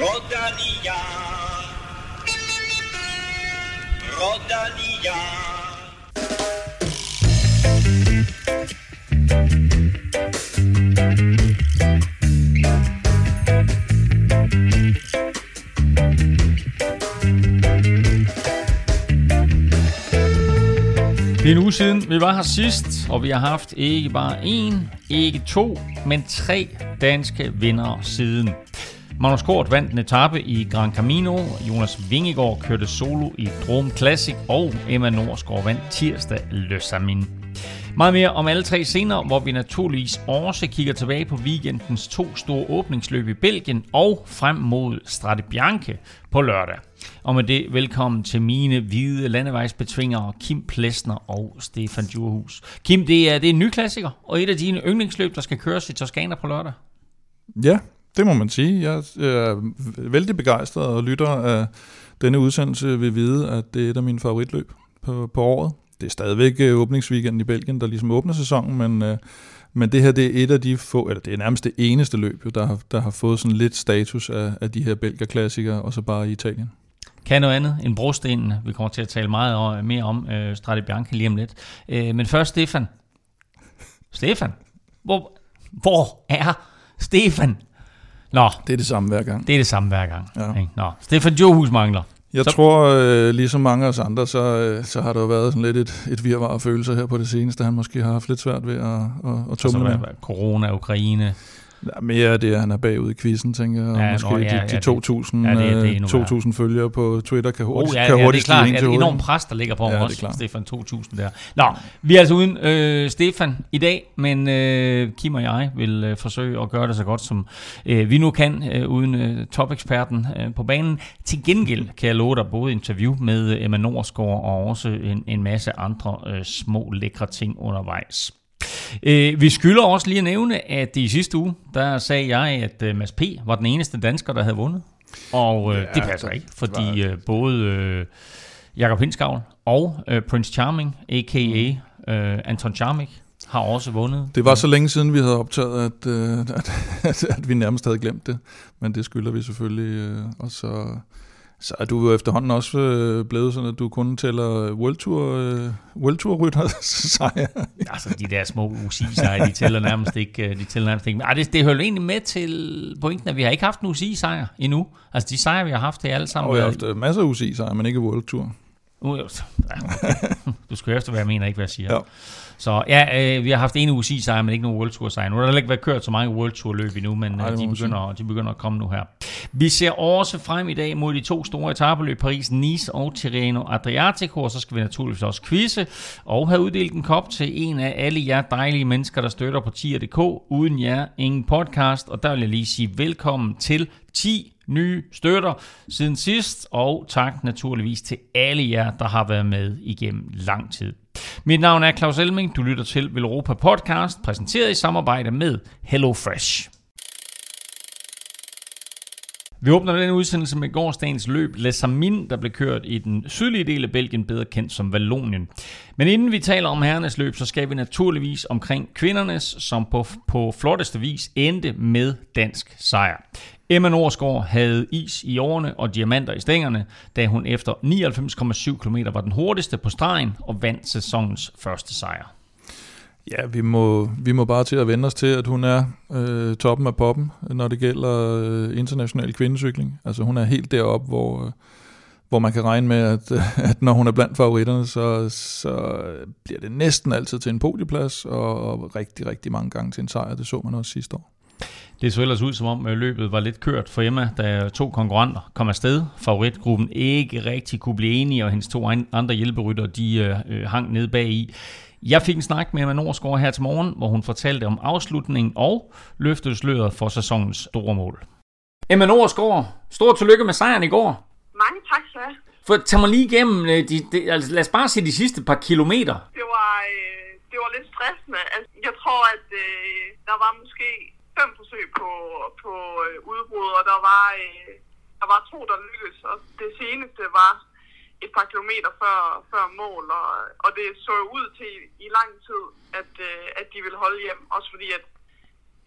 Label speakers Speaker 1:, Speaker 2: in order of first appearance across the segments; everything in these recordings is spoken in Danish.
Speaker 1: Rodania. Rodania.
Speaker 2: Det er en uge siden, vi var her sidst, og vi har haft ikke bare en, ikke to, men tre danske vinder siden. Magnus Kort vandt en etape i Gran Camino, Jonas Vingegaard kørte solo i Drom Classic, og Emma Norsgaard vandt tirsdag Le Samin. Meget mere om alle tre senere, hvor vi naturligvis også kigger tilbage på weekendens to store åbningsløb i Belgien og frem mod Strade Bianche på lørdag. Og med det, velkommen til mine hvide landevejsbetvingere Kim Plesner og Stefan Djurhus. Kim, det er, det er en ny klassiker, og et af dine yndlingsløb, der skal køres i Toskana på lørdag.
Speaker 3: Ja, det må man sige. Jeg er vældig begejstret og lytter af denne udsendelse vil vide, at det er et af mine favoritløb på, på året. Det er stadigvæk øh, åbningsweekenden i Belgien, der ligesom åbner sæsonen, men, øh, men det her det er et af de få, eller det er nærmest det eneste løb, der har, der har fået sådan lidt status af, af de her belgerklassikere, og så bare i Italien.
Speaker 2: Kan noget andet end brostenene. Vi kommer til at tale meget mere om øh, Strade Bianca lige om lidt. Øh, men først Stefan. Stefan, hvor, hvor er Stefan? Nå,
Speaker 3: Det er det samme hver gang.
Speaker 2: det er det samme hver gang.
Speaker 3: Ja.
Speaker 2: ikke? Nå, Stefan Johus mangler.
Speaker 3: Jeg
Speaker 2: Så-
Speaker 3: tror, øh, ligesom mange af os andre, så, øh, så har der jo været sådan lidt et, et virvar af følelser her på det seneste. Han måske har haft lidt svært ved at, at, at
Speaker 2: Altså,
Speaker 3: tumle med.
Speaker 2: Corona, Ukraine.
Speaker 3: Ja, mere af det, at han er bagud i quizzen, tænker jeg. Og
Speaker 2: Ja,
Speaker 3: måske
Speaker 2: nå, ja,
Speaker 3: de,
Speaker 2: ja,
Speaker 3: de
Speaker 2: det-
Speaker 3: 2.000
Speaker 2: ja, det- det er
Speaker 3: øh,
Speaker 2: endnu
Speaker 3: 2.000 følgere på Twitter kan
Speaker 2: Oh,
Speaker 3: hurtigt,
Speaker 2: ja,
Speaker 3: kan
Speaker 2: ja, det er
Speaker 3: hurtigt
Speaker 2: klart. Ja, det er enormt pres, der ligger på ham
Speaker 3: Ja,
Speaker 2: også. Stefan 2000 der. Nå, vi er altså uden øh, Stefan i dag, men øh, Kim og jeg vil øh, forsøge at gøre det så godt, som øh, vi nu kan, øh, uden øh, topeksperten øh, på banen. Til gengæld kan jeg love dig både interview med øh, Emma Norsgaard og også en, en masse andre øh, små lækre ting undervejs. Øh, vi skylder også lige at nævne, at i sidste uge, der sagde jeg, at øh, Mads P. var den eneste dansker, der havde vundet. Og øh,
Speaker 3: Ja,
Speaker 2: det passer
Speaker 3: det-
Speaker 2: ikke, fordi øh, både øh, Jakob Hinskavl og øh, Prince Charming, a.k.a. Øh, Anton Charmik, har også vundet.
Speaker 3: Det var så længe siden, vi havde optaget, at, øh, at, at, at vi nærmest havde glemt det. Men det skylder vi selvfølgelig. Øh, og så, så er du jo efterhånden også øh, blevet sådan, at du kun tæller World Tour, øh, World Tour rytter sejre.
Speaker 2: Altså, de der små UCI-sejre, de tæller nærmest ikke. øh, De tæller nærmest ikke. Ej, det, det hører egentlig med til pointen, at vi har ikke haft en UCI-sejr endnu. Altså, de sejre, vi har haft, det er alle sammen...
Speaker 3: Og jeg har haft masser af UCI sejre, men ikke World Tour.
Speaker 2: Uh, ja, okay. Du skal høre efter, hvad jeg mener, ikke hvad jeg siger.
Speaker 3: Ja.
Speaker 2: Så ja, øh, vi har haft en UCI sejr, men ikke nogen World Tour sejr. Nu har der ikke været kørt så mange World Tour løb endnu, men
Speaker 3: Nej,
Speaker 2: øh, de, begynder, de begynder at komme nu her. Vi ser også frem i dag mod de to store etabeløb, Paris-Nice og Tirreno Adriatico, og så skal vi naturligvis også quizze og have uddelt en kop til en af alle jer dejlige mennesker, der støtter på tier.dk. Uden jer, ingen podcast, og der vil jeg lige sige velkommen til 10 nye støtter siden sidst, og tak naturligvis til alle jer, der har været med igennem lang tid. Mit navn er Claus Elming, du lytter til Velropa Podcast, præsenteret i samarbejde med HelloFresh. Vi åbner den udsendelse med gårsdagens løb Les Samin, der blev kørt i den sydlige del af Belgien, bedre kendt som Vallonien. Men inden vi taler om herrenes løb, så skal vi naturligvis omkring kvindernes, som på, på flotteste vis endte med dansk sejr. Emma Norsgaard havde is i årene og diamanter i stængerne, da hun efter 99,7 km var den hurtigste på stregen og vandt sæsonens første sejr.
Speaker 3: Ja, vi må, vi må bare til at vende os til, at hun er øh, toppen af poppen, når det gælder øh, international kvindecykling. Altså hun er helt deroppe, hvor, øh, hvor man kan regne med, at, at når hun er blandt favoritterne, så, så bliver det næsten altid til en podieplads, og, og rigtig, rigtig mange gange til en sejr. Det så man også sidste år.
Speaker 2: Det så ellers ud som om øh, løbet var lidt kørt for Emma, da to konkurrenter kom afsted. Favoritgruppen ikke rigtig kunne blive enige, og hendes to an- andre hjælperytter de øh, øh, hang ned bag i. Jeg fik en snak med Emma Norsgaard her til morgen, hvor hun fortalte om afslutningen og løftede sløret for sæsonens store mål. Emma Norsgaard, stort tillykke med sejren i går.
Speaker 4: Mange tak, sir.
Speaker 2: For tag mig lige igennem, øh, de, de, altså, lad os bare se de sidste par kilometer.
Speaker 4: Det var, øh, det var lidt stressende. Altså, jeg tror, at øh, der var måske forsøg på, på øh, udbrud, og der var, øh, der var to, der lykkedes. Og det seneste var et par kilometer før, før mål, og, og det så ud til i lang tid, at, øh, at de ville holde hjem. Også fordi, at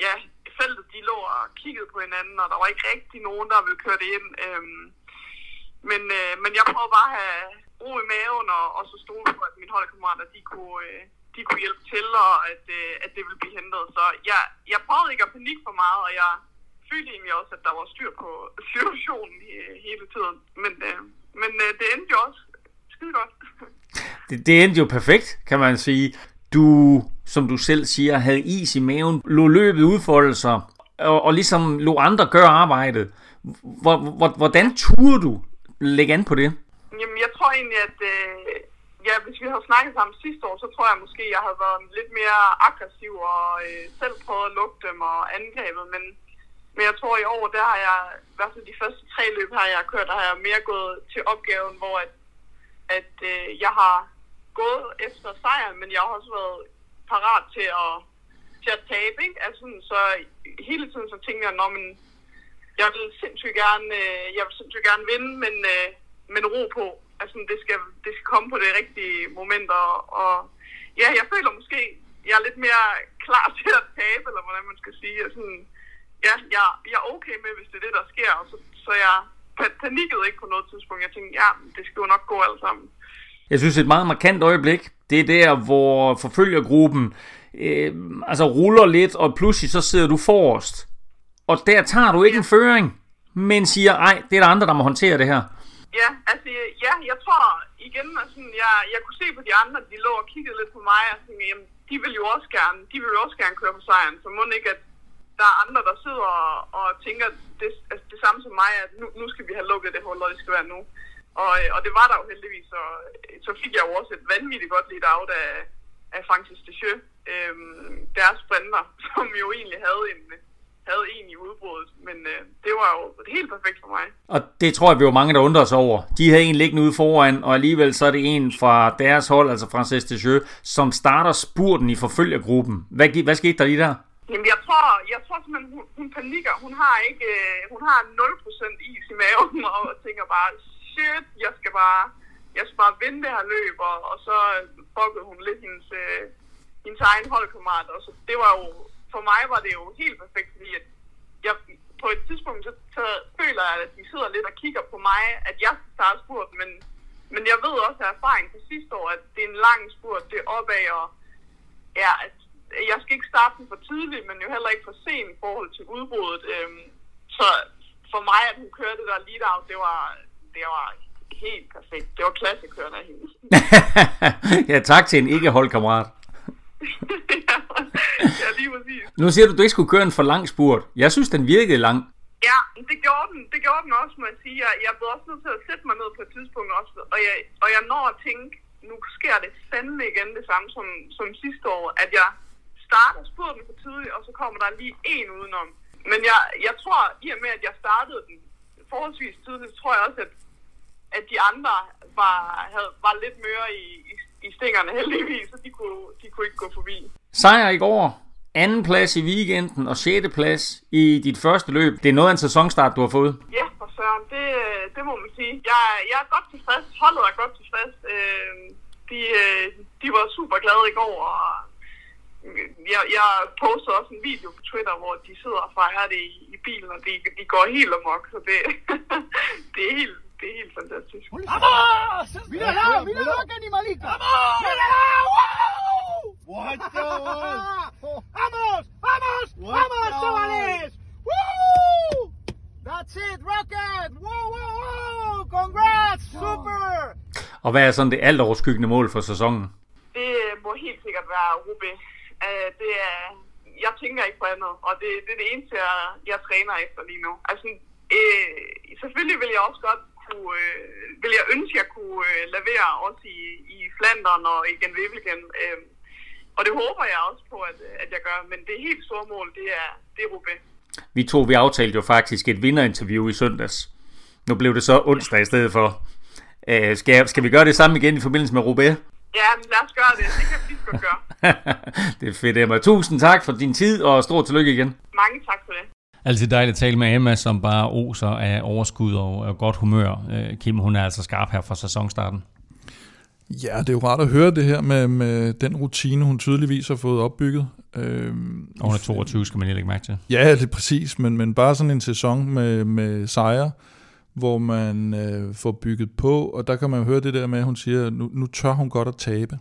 Speaker 4: ja, feltet de lå og kiggede på hinanden, og der var ikke rigtig nogen, der ville køre det ind. Øhm, men, øh, men jeg prøvede bare at have ro i maven, og, og så stole på, at mine holdkammerater, de kunne, øh, de kunne hjælpe til, og at, øh, at det ville blive hentet. Så jeg, jeg prøvede ikke at panik for meget, og jeg følte egentlig også, at der var styr på situationen hele tiden. Men, øh, men øh, det endte jo også skide godt.
Speaker 2: det, det endte jo perfekt, kan man sige. Du, som du selv siger, havde is i maven, lå løbet udfolde sig, og, og ligesom lå andre gøre arbejdet. Hvordan turde du lægge an på det?
Speaker 4: Jamen, jeg tror egentlig, at øh, ja, hvis vi havde snakket sammen sidste år, så tror jeg måske, jeg havde været lidt mere aggressiv og øh, selv prøvet at lukke dem og angrebet. Men, men jeg tror, i år, der har jeg, i hvert fald de første tre løb har jeg kørt, der har jeg mere gået til opgaven, hvor at, at øh, jeg har gået efter sejren, men jeg har også været parat til at, til at tabe. Ikke? Altså, så hele tiden så tænker jeg, når man, jeg vil sindssygt gerne, øh, jeg vil sindssygt gerne vinde, men, øh, men ro på. Altså, det skal, det skal komme på det rigtige moment, og, og ja, jeg føler måske, jeg er lidt mere klar til at tabe, eller hvordan man skal sige. Altså, ja, jeg, jeg er okay med, hvis det er det, der sker, og så, så jeg panikkede ikke på noget tidspunkt. Jeg tænkte, ja, det skal jo nok gå alt sammen.
Speaker 2: Jeg synes, et meget markant øjeblik, det er der, hvor forfølgergruppen øh, altså ruller lidt, og pludselig så sidder du forrest. Og der tager du ikke en føring, men siger, ej, det er der andre, der må håndtere det her.
Speaker 4: Ja, altså, ja, jeg tror igen, altså, jeg, jeg kunne se på de andre, de lå og kiggede lidt på mig, og tænkte, jamen, de vil jo også gerne, de vil jo også gerne køre på sejren, så må ikke, at der er andre, der sidder og, og tænker det, altså, det samme som mig, at nu, nu skal vi have lukket det hul, og det skal være nu. Og, øh, og det var der jo heldigvis, og øh, så fik jeg jo også et vanvittigt godt lidt af, af, af Francis Descheux, øhm, deres sprinter, som jo egentlig havde en, havde en i udbruddet, men øh, det var jo helt perfekt for mig.
Speaker 2: Og det tror jeg, vi var mange, der undrede sig over. De havde en liggende ude foran, og alligevel så er det en fra deres hold, altså Francis Descheux, som starter spurten i forfølgergruppen. Hvad, hvad skete der lige der?
Speaker 4: Jamen, jeg tror, jeg tror simpelthen, hun, hun panikker. Hun har ikke, øh, hun har 0% is i maven, og tænker bare, shit, jeg skal bare, jeg skal bare vinde det her løb, og, og så fuckede hun lidt hendes, øh, hendes egen holdkammerat, og så det var jo, for mig var det jo helt perfekt, fordi at jeg, på et tidspunkt, så, så føler jeg, at de sidder lidt og kigger på mig, at jeg skal starte spurt, men, men jeg ved også af erfaring fra sidste år, at det er en lang spurt, det er opad, og ja, at jeg skal ikke starte den for tidligt, men jo heller ikke for sent i forhold til udbruddet. Øhm, så for mig, at hun kørte det der lead-out, det var, det var helt perfekt. Det var klassekørende af hende.
Speaker 2: ja, tak til en ikke-holdkammerat.
Speaker 4: ja, ja, lige præcis.
Speaker 2: Nu siger du, at du ikke skulle køre en for lang spurt. Jeg synes, den virkede lang.
Speaker 4: Ja, det gjorde den, det gjorde den også, må jeg sige. Jeg, jeg blev også nødt til at sætte mig ned på et tidspunkt også, og jeg, og jeg når at tænke, nu sker det fandme igen det samme som, som sidste år, at jeg starter spurten for tidligt, og så kommer der lige en udenom. Men jeg, jeg tror, i og med, at jeg startede den forholdsvis tidligt, tror jeg også, at, at de andre var, havde, var lidt møre i, i, i stingerne heldigvis, så de kunne, de kunne ikke gå forbi.
Speaker 2: Sejr i går, anden plads i weekenden og 6. plads i dit første løb. Det er noget af en sæsonstart, du har fået.
Speaker 4: Ja, for søren, det, det må man sige. Jeg, jeg er godt tilfreds. Holdet er godt tilfreds. Øh, de, de var super glade i går, og jeg, jeg postede også en video på Twitter, hvor de sidder og fejrer det i, i bilen, og de, de går helt amok, så det, det er helt det er helt fantastisk.
Speaker 1: ¡Vamos! ¡Mírala! ¡Mírala, qué animalita! ¡Vamos! ¡Mírala! ¡Wow! What the ¡Vamos! ¡Vamos! What ¡Vamos, chavales! ¡Woo! That's it, Rocket! ¡Wow, wow, wow! Congrats! Super!
Speaker 2: Og hvad er sådan det alt overskyggende mål for sæsonen?
Speaker 4: Det må helt sikkert være Rubé. Uh, det er, jeg tænker ikke på andet, og det, det er det eneste, jeg, jeg træner efter lige nu. Altså, øh, selvfølgelig vil jeg også godt kunne, øh, vil jeg ønske, jeg kunne øh, lavere også i, i Flandern og i Gen Wevelgem. Øh, og det håber jeg også på, at, at jeg gør. Men det helt store mål, det er, det er Roubaix.
Speaker 2: Vi to, vi aftalte jo faktisk et vinderinterview i søndags. Nu blev det så onsdag i stedet for. Øh, skal, skal vi gøre det samme igen i forbindelse med Roubaix?
Speaker 4: Ja, men lad os gøre det. Det kan vi godt gøre.
Speaker 2: det er fedt, Emma. Tusind tak for din tid, og stort tillykke igen.
Speaker 4: Mange tak for det.
Speaker 2: Altid dejligt at tale med Emma, som bare oser af overskud og, og godt humør. Øh, Kim, hun er altså skarp her fra sæsonstarten.
Speaker 3: Ja, det er jo rart at høre det her med, med den rutine, hun tydeligvis har fået opbygget. Øhm,
Speaker 2: Og hun er 22, skal man lige lægge mærke til.
Speaker 3: Ja, det er præcis, men, men bare sådan en sæson med, med sejre, hvor man øh, får bygget på, og der kan man jo høre det der med, at hun siger, nu, nu tør hun godt at tabe.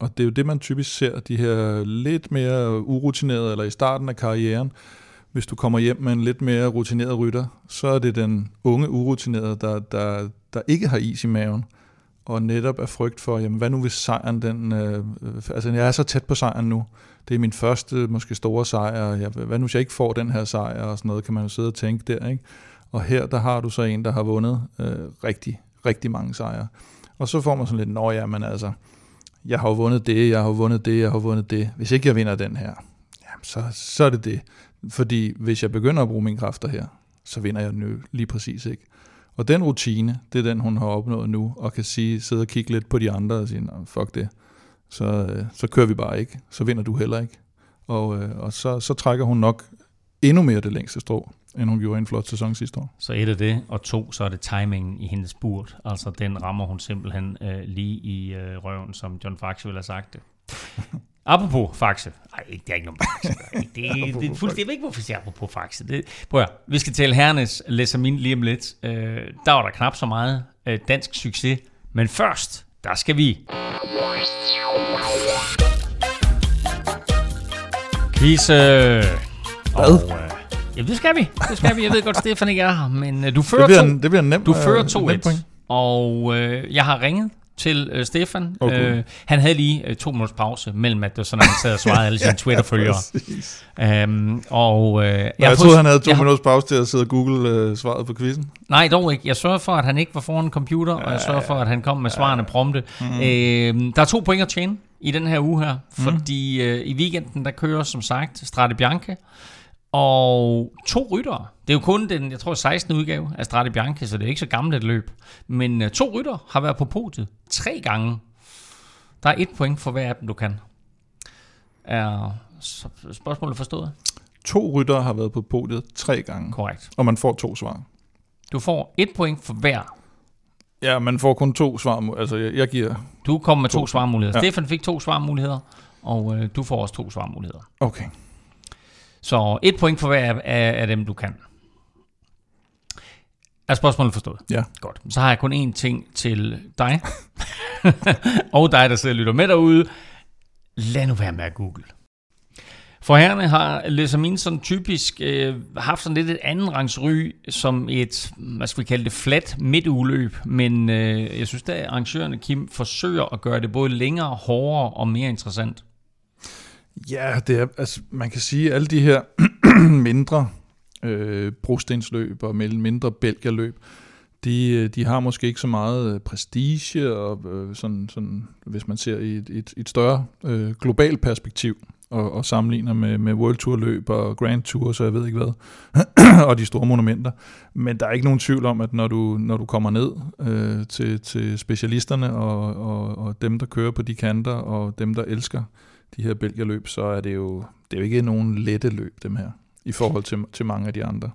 Speaker 3: Og det er jo det, man typisk ser, de her lidt mere urutinerede, eller i starten af karrieren, hvis du kommer hjem med en lidt mere rutineret rytter, så er det den unge urutinerede, der, der, der ikke har is i maven, og netop er frygt for, jamen hvad nu hvis sejren, den, øh, altså jeg er så tæt på sejren nu, det er min første måske store sejr, jeg, hvad nu hvis jeg ikke får den her sejr, og sådan noget, kan man jo sidde og tænke der, ikke? Og her, der har du så en, der har vundet øh, rigtig, rigtig mange sejre. Og så får man sådan lidt, nå ja, men altså, jeg har jo vundet det, jeg har jo vundet det, jeg har vundet det. Hvis ikke jeg vinder den her, jamen så, så er det det. Fordi hvis jeg begynder at bruge mine kræfter her, så vinder jeg jo lige præcis ikke. Og den rutine, det er den, hun har opnået nu, og kan sige, sidde og kigge lidt på de andre og sige, fuck det, så, øh, så kører vi bare ikke. Så vinder du heller ikke. Og, øh, og så, så trækker hun nok endnu mere det længste strå, end hun gjorde i en flot sæson sidste år.
Speaker 2: Så et af det, og to, så er det timingen i hendes burt. Altså den rammer hun simpelthen øh, lige i øh, røven, som John Faxe ville have sagt det. Apropos Faxe. Nej, det er ikke nogen Faxe. Det, det, det, er fuldstændig, jeg ved ikke, hvorfor jeg siger apropos Faxe. Det, prøv at, vi skal tale herrenes Lesamin lige om lidt. Øh, der var der knap så meget øh, dansk succes. Men først, der skal vi... Quizze.
Speaker 3: Hvad?
Speaker 2: Og, øh, jamen, det skal vi. Det skal vi. Jeg ved godt, Stefan ikke er her, men øh, du fører
Speaker 3: Det bliver,
Speaker 2: to.
Speaker 3: en, det bliver en nem,
Speaker 2: Du fører
Speaker 3: øh, nem
Speaker 2: 2-1,
Speaker 3: point.
Speaker 2: og øh, jeg har ringet til øh, Stefan.
Speaker 3: Okay.
Speaker 2: Øh, han havde lige øh, to minutters pause mellem, at det var sådan, at han sad og svarede alle sine Twitter-følgere. Øhm, og, øh, jeg,
Speaker 3: Jeg, troede, han havde to
Speaker 2: jeg
Speaker 3: minutters pause til at sidde og google øh, svaret på quizzen.
Speaker 2: Nej, dog ikke. Jeg sørger for, at han ikke var foran en computer, og jeg sørger for, at han kom med svarene prompte. Mm. Øh, der er to point at tjene i den her uge her, fordi øh, i weekenden, der kører som sagt Strade Bianche, og to ryttere. Det er jo kun den, jeg tror, 16. udgave af Strade Bianche, så det er ikke så gammelt et løb. Men øh, to ryttere har været på podiet tre gange. Der er et point for hver af dem, du kan. Er spørgsmålet forstået?
Speaker 3: To ryttere har været på podiet tre gange,
Speaker 2: Korrekt.
Speaker 3: og man får to svar.
Speaker 2: Du får et point for hver
Speaker 3: Ja, man får kun to svar. Altså, jeg, jeg giver...
Speaker 2: Du kom med to,
Speaker 3: To
Speaker 2: svarmuligheder.
Speaker 3: Ja.
Speaker 2: Stefan fik to svarmuligheder, og øh, du får også to svarmuligheder.
Speaker 3: Okay.
Speaker 2: Så et point for hver af, af, af dem, du kan. Er spørgsmålet forstået?
Speaker 3: Ja.
Speaker 2: Godt. Så har jeg kun én ting til dig. og dig, der sidder og lytter med derude. Lad nu være med at google. For herrene har Lesamin sådan typisk øh, haft sådan lidt et anden rangs ry som et, hvad skal vi kalde det, flat midtugeløb. Men øh, jeg synes, at arrangørerne, Kim, forsøger at gøre det både længere, hårdere og mere interessant.
Speaker 3: Ja, det er, altså, man kan sige, at alle de her mindre øh, brostensløb og mellem mindre bælgerløb, de, øh, de har måske ikke så meget øh, prestige, og øh, sådan, sådan, hvis man ser i et, et, et større øh, globalt perspektiv, og, og sammenligner med, med World Tour løb og Grand Tour, så jeg ved ikke hvad, og de store monumenter. Men der er ikke nogen tvivl om, at når du, når du kommer ned øh, til, til specialisterne og, og, og dem, der kører på de kanter, og dem, der elsker de her Belgierløb, så er det jo, det er jo ikke nogen lette løb, dem her, i forhold til, til mange af de andre.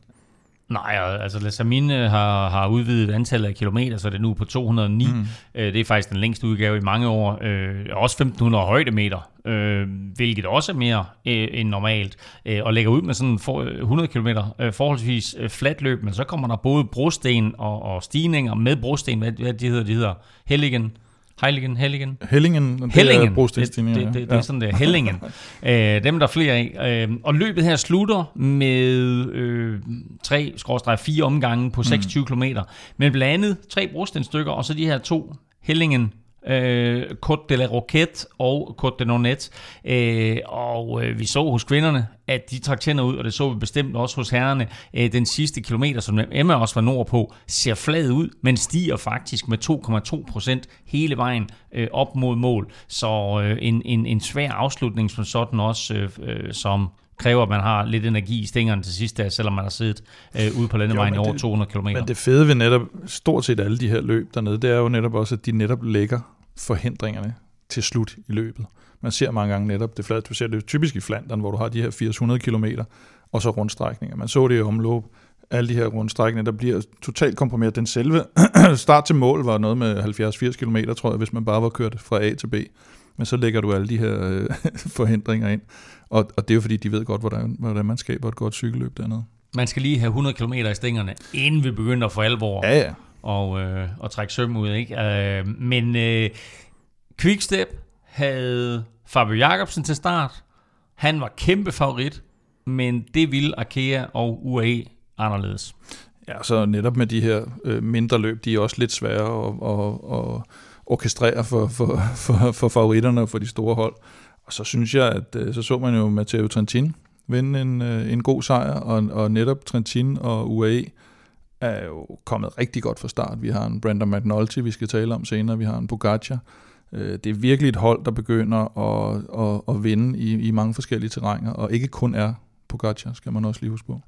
Speaker 2: Nej, altså Lasamine har, har udvidet antallet af kilometer, så det er nu på 209. Mm. Øh, det er faktisk den længste udgave i mange år. Øh, også 1500 højdemeter, øh, hvilket også er mere øh, end normalt. Øh, og lægger ud med sådan for, 100 km øh, forholdsvis øh, fladt løb, men så kommer der både brosten og, og stigninger med brosten. Hvad, hvad de hedder? De hedder Helligen. Heiligen, Helligen.
Speaker 3: Hellingen, det
Speaker 2: Hellingen.
Speaker 3: er
Speaker 2: Det, det, det, det er sådan der. Hellingen. øh, dem er der flere af. Øh, og løbet her slutter med øh, 3-4 omgange på 26 mm. km. Men blandt andet tre brostenstykker, og så de her to Hellingen øh, Côte de la Roquette og Côte de Nonet. Øh, og øh, vi så hos kvinderne, at de trak tænder ud, og det så vi bestemt også hos herrerne. Øh, den sidste kilometer, som Emma også var nordpå, ser flad ud, men stiger faktisk med 2,2 procent hele vejen øh, op mod mål. Så øh, en, en, en svær afslutning som sådan også, øh, øh som kræver, at man har lidt energi i stængerne til sidst, der, selvom man har siddet øh, ude på landevejen i
Speaker 3: men
Speaker 2: over
Speaker 3: det-
Speaker 2: 200 km.
Speaker 3: Men det fede ved netop stort set alle de her løb dernede, det er jo netop også, at de netop lægger forhindringerne til slut i løbet. Man ser mange gange netop det flade. Du ser det jo typisk i Flandern, hvor du har de her 800 km, og så rundstrækninger. Man så det i omløb, alle de her rundstrækninger, der bliver totalt komprimeret. Den selve start til mål var noget med 70-80 km, tror jeg, hvis man bare var kørt fra A til B. Men så lægger du alle de her øh, forhindringer ind. Og, og det er jo fordi, de ved godt, hvordan, hvordan man skaber et godt cykelløb dernede.
Speaker 2: Man skal lige have 100 km i stængerne, inden vi begynder for alvor
Speaker 3: Ja, ja.
Speaker 2: og, øh, og trække søm ud. Ikke? Øh, men øh, Quickstep havde Fabio Jacobsen til start. Han var kæmpe favorit, men det ville Arkea og UAE anderledes.
Speaker 3: Ja, så netop med de her øh, mindre løb, de er også lidt svære at, at, at orkestrere for, for, for, for favoritterne og for de store hold. Og så synes jeg, at øh, så så man jo Matteo Trentin vinde en, øh, en god sejr, og, og netop Trentin og UAE er jo kommet rigtig godt fra start. Vi har en Brandon McNulty, vi skal tale om senere, vi har en Pogacar. Øh, det er virkelig et hold, der begynder at, at, at vinde i, i mange forskellige terrænger, og ikke kun er Pogacar, skal man også lige huske på.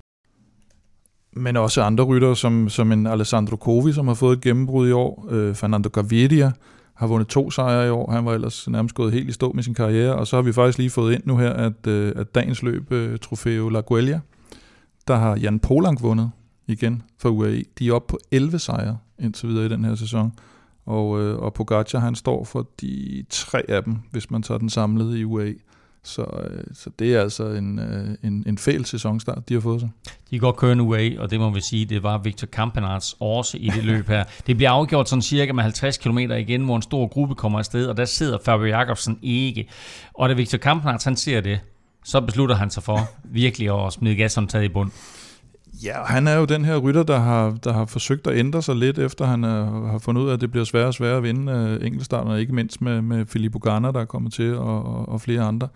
Speaker 3: Men også andre ryttere, som, som en Alessandro Covi, som har fået et gennembrud i år. Øh, Fernando Gaviria har vundet to sejre i år. Han var ellers nærmest gået helt i stå med sin karriere. Og så har vi faktisk lige fået ind nu her, at, øh, at dagens løb, øh, Trofeo La Guelia, der har Jan Polank vundet igen for UAE. De er oppe på 11 sejre indtil videre i den her sæson. Og, øh, og Pogacar, han står for de tre af dem, hvis man tager den samlede i UAE. Så, øh, så det er altså en, øh, en, en fæl sæsonstart, de har fået sig.
Speaker 2: De går kørende away, og det må vi sige, det var Victor Campenarts årse i det løb her. Det bliver afgjort sådan cirka med 50 km igen, hvor en stor gruppe kommer afsted, og der sidder Fabio Jacobsen ikke. Og da Victor Campenarts han ser det, så beslutter han sig for virkelig at smide gashåndtaget i bund.
Speaker 3: Ja, og han er jo den her rytter, der har, der har forsøgt at ændre sig lidt, efter han er, har fundet ud af, at det bliver sværere og sværere at vinde øh, enkeltstarterne, ikke mindst med, med Filippo Ganna, der er kommet til, og, og, og flere andre.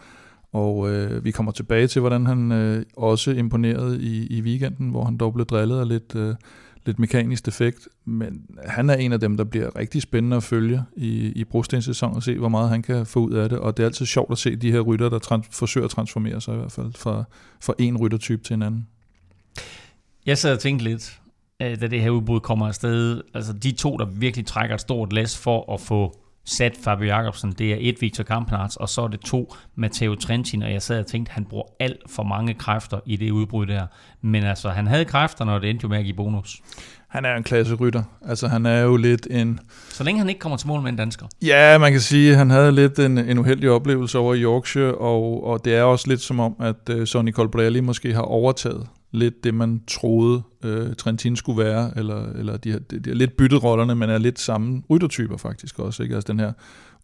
Speaker 3: Og øh, vi kommer tilbage til, hvordan han øh, også imponerede i, i weekenden, hvor han dog blev drillet af lidt, øh, lidt mekanisk defekt. Men han er en af dem, der bliver rigtig spændende at følge i, i Brostens og se, hvor meget han kan få ud af det. Og det er altid sjovt at se de her rytter, der trans- forsøger at transformere sig i hvert fald fra, fra en ryttertype til en anden.
Speaker 2: Jeg sad og tænkte lidt, øh, da det her udbrud kommer afsted, altså de to, der virkelig trækker et stort læs for at få sat Fabio Jacobsen, det er et Victor Kampenarts, og så er det to Matteo Trentin, og jeg sad og tænkte, han bruger alt for mange kræfter i det udbrud der. Men altså, han havde kræfterne, og det endte jo med at give bonus.
Speaker 3: Han er en klasse rytter. Altså han er jo lidt en...
Speaker 2: Så længe han ikke kommer til mål med en dansker.
Speaker 3: Ja, man kan sige, at han havde lidt en, en uheldig oplevelse over i Yorkshire, og, og det er også lidt som om, at uh, Sonny Colbrelli måske har overtaget lidt det, man troede uh, Trentin skulle være, eller, eller de, har, de, de har lidt byttet rollerne, men er lidt samme ryttertyper faktisk også. Ikke? Altså den her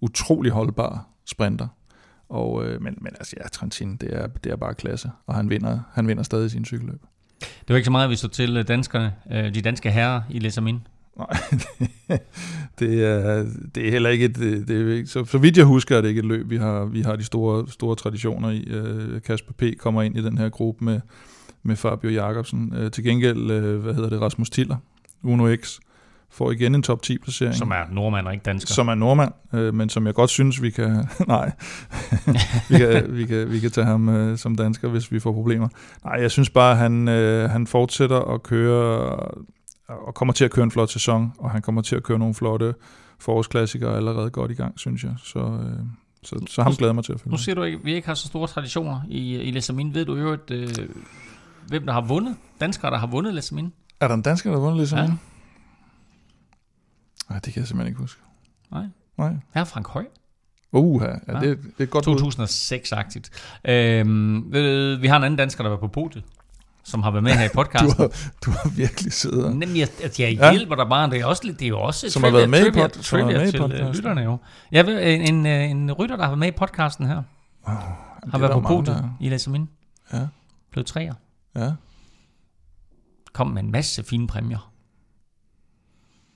Speaker 3: utrolig holdbare sprinter. Og, uh, men, men altså ja, Trentin, det er, det er bare klasse, og han vinder, han vinder stadig sin cykelløb.
Speaker 2: Det var ikke så meget, vi så til øh, danskerne, øh, de danske herrer i Lesamin.
Speaker 3: Nej, det er, det er heller ikke et, det er, ikke- så, så vidt jeg husker, er det ikke et løb, vi har, vi har de store, store traditioner i. Øh, Kasper P. kommer ind i den her gruppe med, med Fabio Jacobsen. Øh, til gengæld, øh, hvad hedder det, Rasmus Tiller, Uno X, får igen en top 10 placering.
Speaker 2: Som er nordmand og ikke dansker.
Speaker 3: som er nordmand, øh, men som jeg godt synes, vi kan... nej, vi, kan, vi, kan, vi kan tage ham øh, som dansker, hvis vi får problemer. Nej, jeg synes bare, han, øh, han fortsætter at køre, og kommer til at køre en flot sæson, og han kommer til at køre nogle flotte forårsklassikere allerede godt i gang, synes jeg. Så, øh, så, så ham glæder jeg mig til at følge.
Speaker 2: Nu siger du ikke, at vi ikke har så store traditioner i, i Lesamin. Ved du jo, at, øh, hvem der har vundet? Danskere, der har vundet Lesamin?
Speaker 3: Er der en dansker, der har vundet ligesom
Speaker 2: Ja.
Speaker 3: ja. Nej, det kan jeg simpelthen ikke huske.
Speaker 2: Nej.
Speaker 3: Nej.
Speaker 2: Her er Frank Høj.
Speaker 3: Uha, ja,
Speaker 2: Ja.
Speaker 3: det, det er godt bud.
Speaker 2: 2006-agtigt. Øhm, du, vi har en anden dansker, der var på podiet, som har været med her i
Speaker 3: Du
Speaker 2: podcasten.
Speaker 3: har, du har virkelig siddet og-
Speaker 2: Nemlig, at, at jeg
Speaker 3: Ja.
Speaker 2: hjælper dig bare. Det er også, det er jo også
Speaker 3: Som har
Speaker 2: trivia-
Speaker 3: været med i
Speaker 2: trivia,
Speaker 3: pod- som har
Speaker 2: trivia
Speaker 3: været med i
Speaker 2: til øh,
Speaker 3: podcasten.
Speaker 2: lytterne jo. Jeg ved, en, en, øh, en rytter, der har været med i podcasten her, har
Speaker 3: det er
Speaker 2: været på podiet i Lesamin.
Speaker 3: Ja,
Speaker 2: Blevet træer.
Speaker 3: Ja.
Speaker 2: Kom med en masse fine præmier.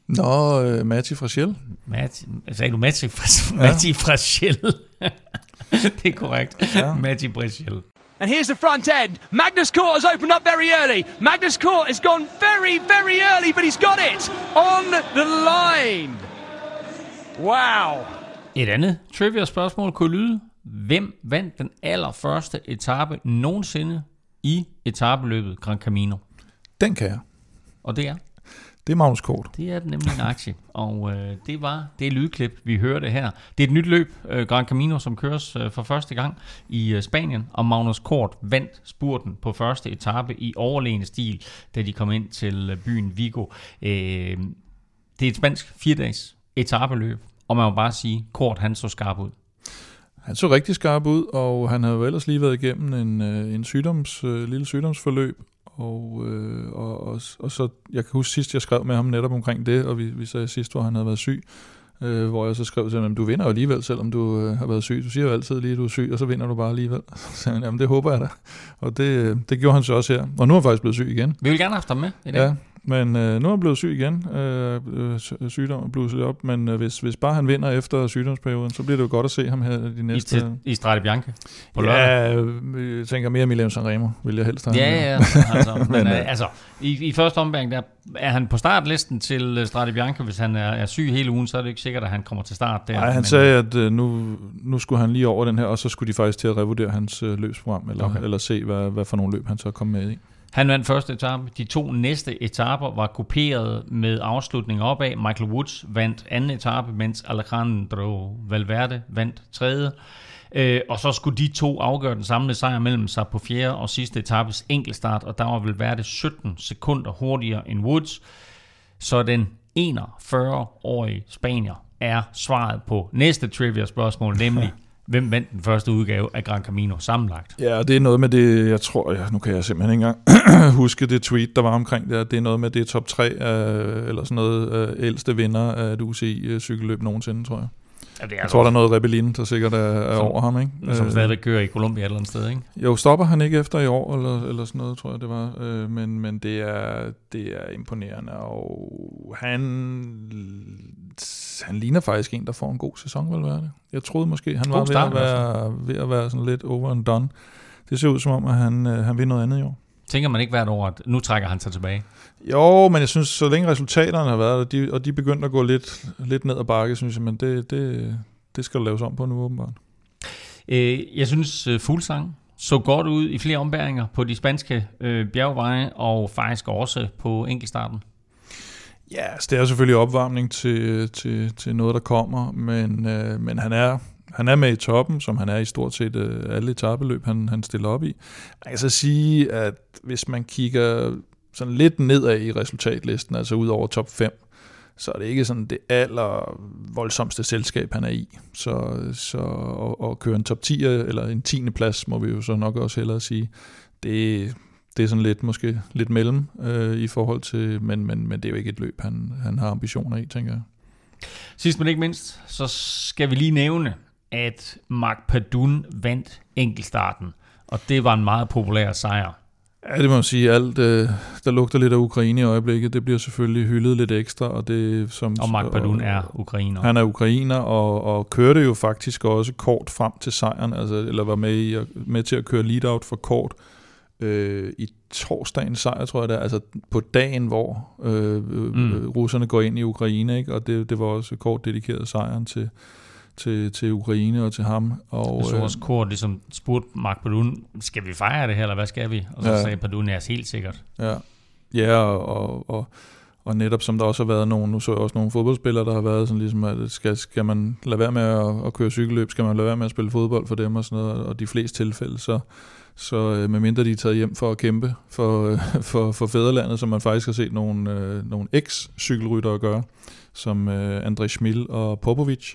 Speaker 3: Nå, øh, Matti fra Shell.
Speaker 2: Matti, sagde du Matti fra,
Speaker 3: Ja.
Speaker 2: Matti fra Shell? det er korrekt.
Speaker 3: Ja.
Speaker 2: Matti fra Shell.
Speaker 5: And here's the front end. Magnus Court has opened up very early. Magnus Court has gone very, very early, but he's got it on the line. Wow.
Speaker 2: Et andet trivia-spørgsmål kunne lyde, hvem vandt den allerførste etape nogensinde i etabeløbet Gran Camino?
Speaker 3: Den kan jeg.
Speaker 2: Og det er
Speaker 3: Det er Magnus Kort.
Speaker 2: Det er nemlig en aktie, og øh, det var det lydklip, vi hørte her. Det er et nyt løb, øh, Gran Camino, som køres øh, for første gang i øh, Spanien, og Magnus Kort vandt spurten på første etape i overlegne stil, da de kom ind til øh, byen Vigo. Øh, det er et spansk fire-dages etapeløb, og man må bare sige, Kort han så skarp ud.
Speaker 3: Han så rigtig skarp ud, og han havde jo ellers lige været igennem en, øh, en sygdoms, øh, lille sygdomsforløb, og, øh, og, og, og så, jeg kan huske sidst, jeg skrev med ham netop omkring det, og vi, vi sagde sidst, hvor han havde været syg, øh, hvor jeg så skrev til ham, du vinder jo alligevel, selvom du øh, har været syg. Du siger jo altid lige, at du er syg, og så vinder du bare alligevel. Så sagde han, jamen det håber jeg da. Og det, det gjorde han så også her. Og nu er han faktisk blevet syg igen.
Speaker 2: Vi vil gerne have haft ham med i dag.
Speaker 3: Ja, men øh, nu er han blevet syg igen. Øh, øh, sygdommen er blusset op. Men øh, hvis, hvis bare han vinder efter sygdomsperioden, så bliver det jo godt at se ham her de
Speaker 2: I,
Speaker 3: næste...
Speaker 2: til, I Strade Bianche på.
Speaker 3: Ja, øh, jeg tænker mere Milan Sanremo, vil jeg helst have.
Speaker 2: Ja, ja, altså, men,
Speaker 3: Men, øh,
Speaker 2: øh, altså i, i første omgang, der er han på startlisten til øh, Strade Bianche. Hvis han er, er syg hele ugen, så er det ikke sikkert, at han kommer til start der.
Speaker 3: Nej, han
Speaker 2: men,
Speaker 3: sagde, at øh, nu, nu skulle han lige over den her, og så skulle de faktisk til at revurdere hans øh, løbsprogram, eller,
Speaker 2: okay.
Speaker 3: eller se, hvad, hvad for nogle løb han så kom med i.
Speaker 2: Han vandt første etape. De to næste etaper var kuperet med afslutning opad. Michael Woods vandt anden etape, mens Alejandro Valverde vandt tredje. Øh, og så skulle de to afgøre den samlede sejr mellem sig på fjerde og sidste etapes enkeltstart, og der var Valverde 17 sekunder hurtigere end Woods. Så den 41-årige spanier er svaret på næste trivia-spørgsmål, nemlig hvem vandt den første udgave af Gran Camino sammenlagt?
Speaker 3: Ja, og det er noget med det, jeg tror, ja, nu kan jeg simpelthen ikke engang huske det tweet, der var omkring det, det er noget med det top 3 øh, eller sådan noget, øh, ældste vinder af et UCI-cykelløb øh, nogensinde, tror jeg.
Speaker 2: Ja, det er
Speaker 3: Jeg tror, der er noget Rebellin, der sikkert er, er
Speaker 2: Som-
Speaker 3: over ham, ikke?
Speaker 2: som
Speaker 3: Øh,
Speaker 2: stadigvæk kører i Colombia et eller andet sted, ikke?
Speaker 3: Jo, stopper han ikke efter i år, eller, eller sådan noget, tror jeg det var. Øh, men men det, er, det er imponerende, og han, han ligner faktisk en, der får en god sæson, vel være det? Jeg troede måske, han var
Speaker 2: God
Speaker 3: ved
Speaker 2: start
Speaker 3: at,
Speaker 2: i hvert
Speaker 3: være, ved at være sådan lidt over and done. Det ser ud som om, at han, øh, han vil noget andet i år.
Speaker 2: Tænker man ikke hvert år, at nu trækker han sig tilbage?
Speaker 3: Jo, men jeg synes, så længe resultaterne har været der, de, og de er begyndt at gå lidt, lidt ned ad bakke, synes jeg, men det, det, det skal der laves om på nu, åbenbart.
Speaker 2: Øh, jeg synes, uh, Fuglsang så godt ud i flere ombæringer på de spanske øh, bjergveje, og faktisk også på enkeltstarten.
Speaker 3: Ja, altså det er selvfølgelig opvarmning til, til, til noget, der kommer, men, øh, men han, er, han er med i toppen, som han er i stort set øh, alle etabeløb, han, han stiller op i. Jeg kan så sige, at hvis man kigger sådan lidt nedad i resultatlisten, altså ud over top 5, så er det ikke sådan det aller voldsomste selskab, han er i. Så, så at, at køre en top 10 eller en 10. plads, må vi jo så nok også hellere sige, det, det er sådan lidt måske lidt mellem øh, i forhold til, men, men, men det er jo ikke et løb, han, han har ambitioner i, tænker jeg.
Speaker 2: Sidst men ikke mindst, så skal vi lige nævne, at Mark Padun vandt enkeltstarten, og det var en meget populær sejr.
Speaker 3: Ja, det må man sige. Alt, øh, der lugter lidt af Ukraine i øjeblikket. Det bliver selvfølgelig hyldet lidt ekstra. Og, det, som,
Speaker 2: Og Mark Padun er ukrainer.
Speaker 3: Han er ukrainer og, og kørte jo faktisk også kort frem til sejren, altså, eller var med, i, med til at køre lead-out for kort øh, i torsdagens sejr, tror jeg det er, altså på dagen, hvor øh, mm.
Speaker 2: Mm.
Speaker 3: russerne går ind i Ukraine, ikke? og det, det var også kort dedikeret sejren til, til, til Ukraine og til ham. Og,
Speaker 2: Jeg så
Speaker 3: øh,
Speaker 2: også Kort ligesom spurgte Mark Padun, skal vi fejre det her, eller hvad skal vi? Og så
Speaker 3: Ja.
Speaker 2: sagde Padun, ja, helt sikkert.
Speaker 3: Ja, ja og, og, og, og netop som der også har været nogle, nu så jeg også nogle fodboldspillere, der har været sådan ligesom, at skal, skal man lade være med at, at køre cykelløb, skal man lade være med at spille fodbold for dem og sådan noget, og de fleste tilfælde, så, så øh, medmindre de er taget hjem for at kæmpe for, øh, for, for fædrelandet, som man faktisk har set nogle, øh, nogle eks-cykelryttere gøre, som øh, André Schmil og Popovic,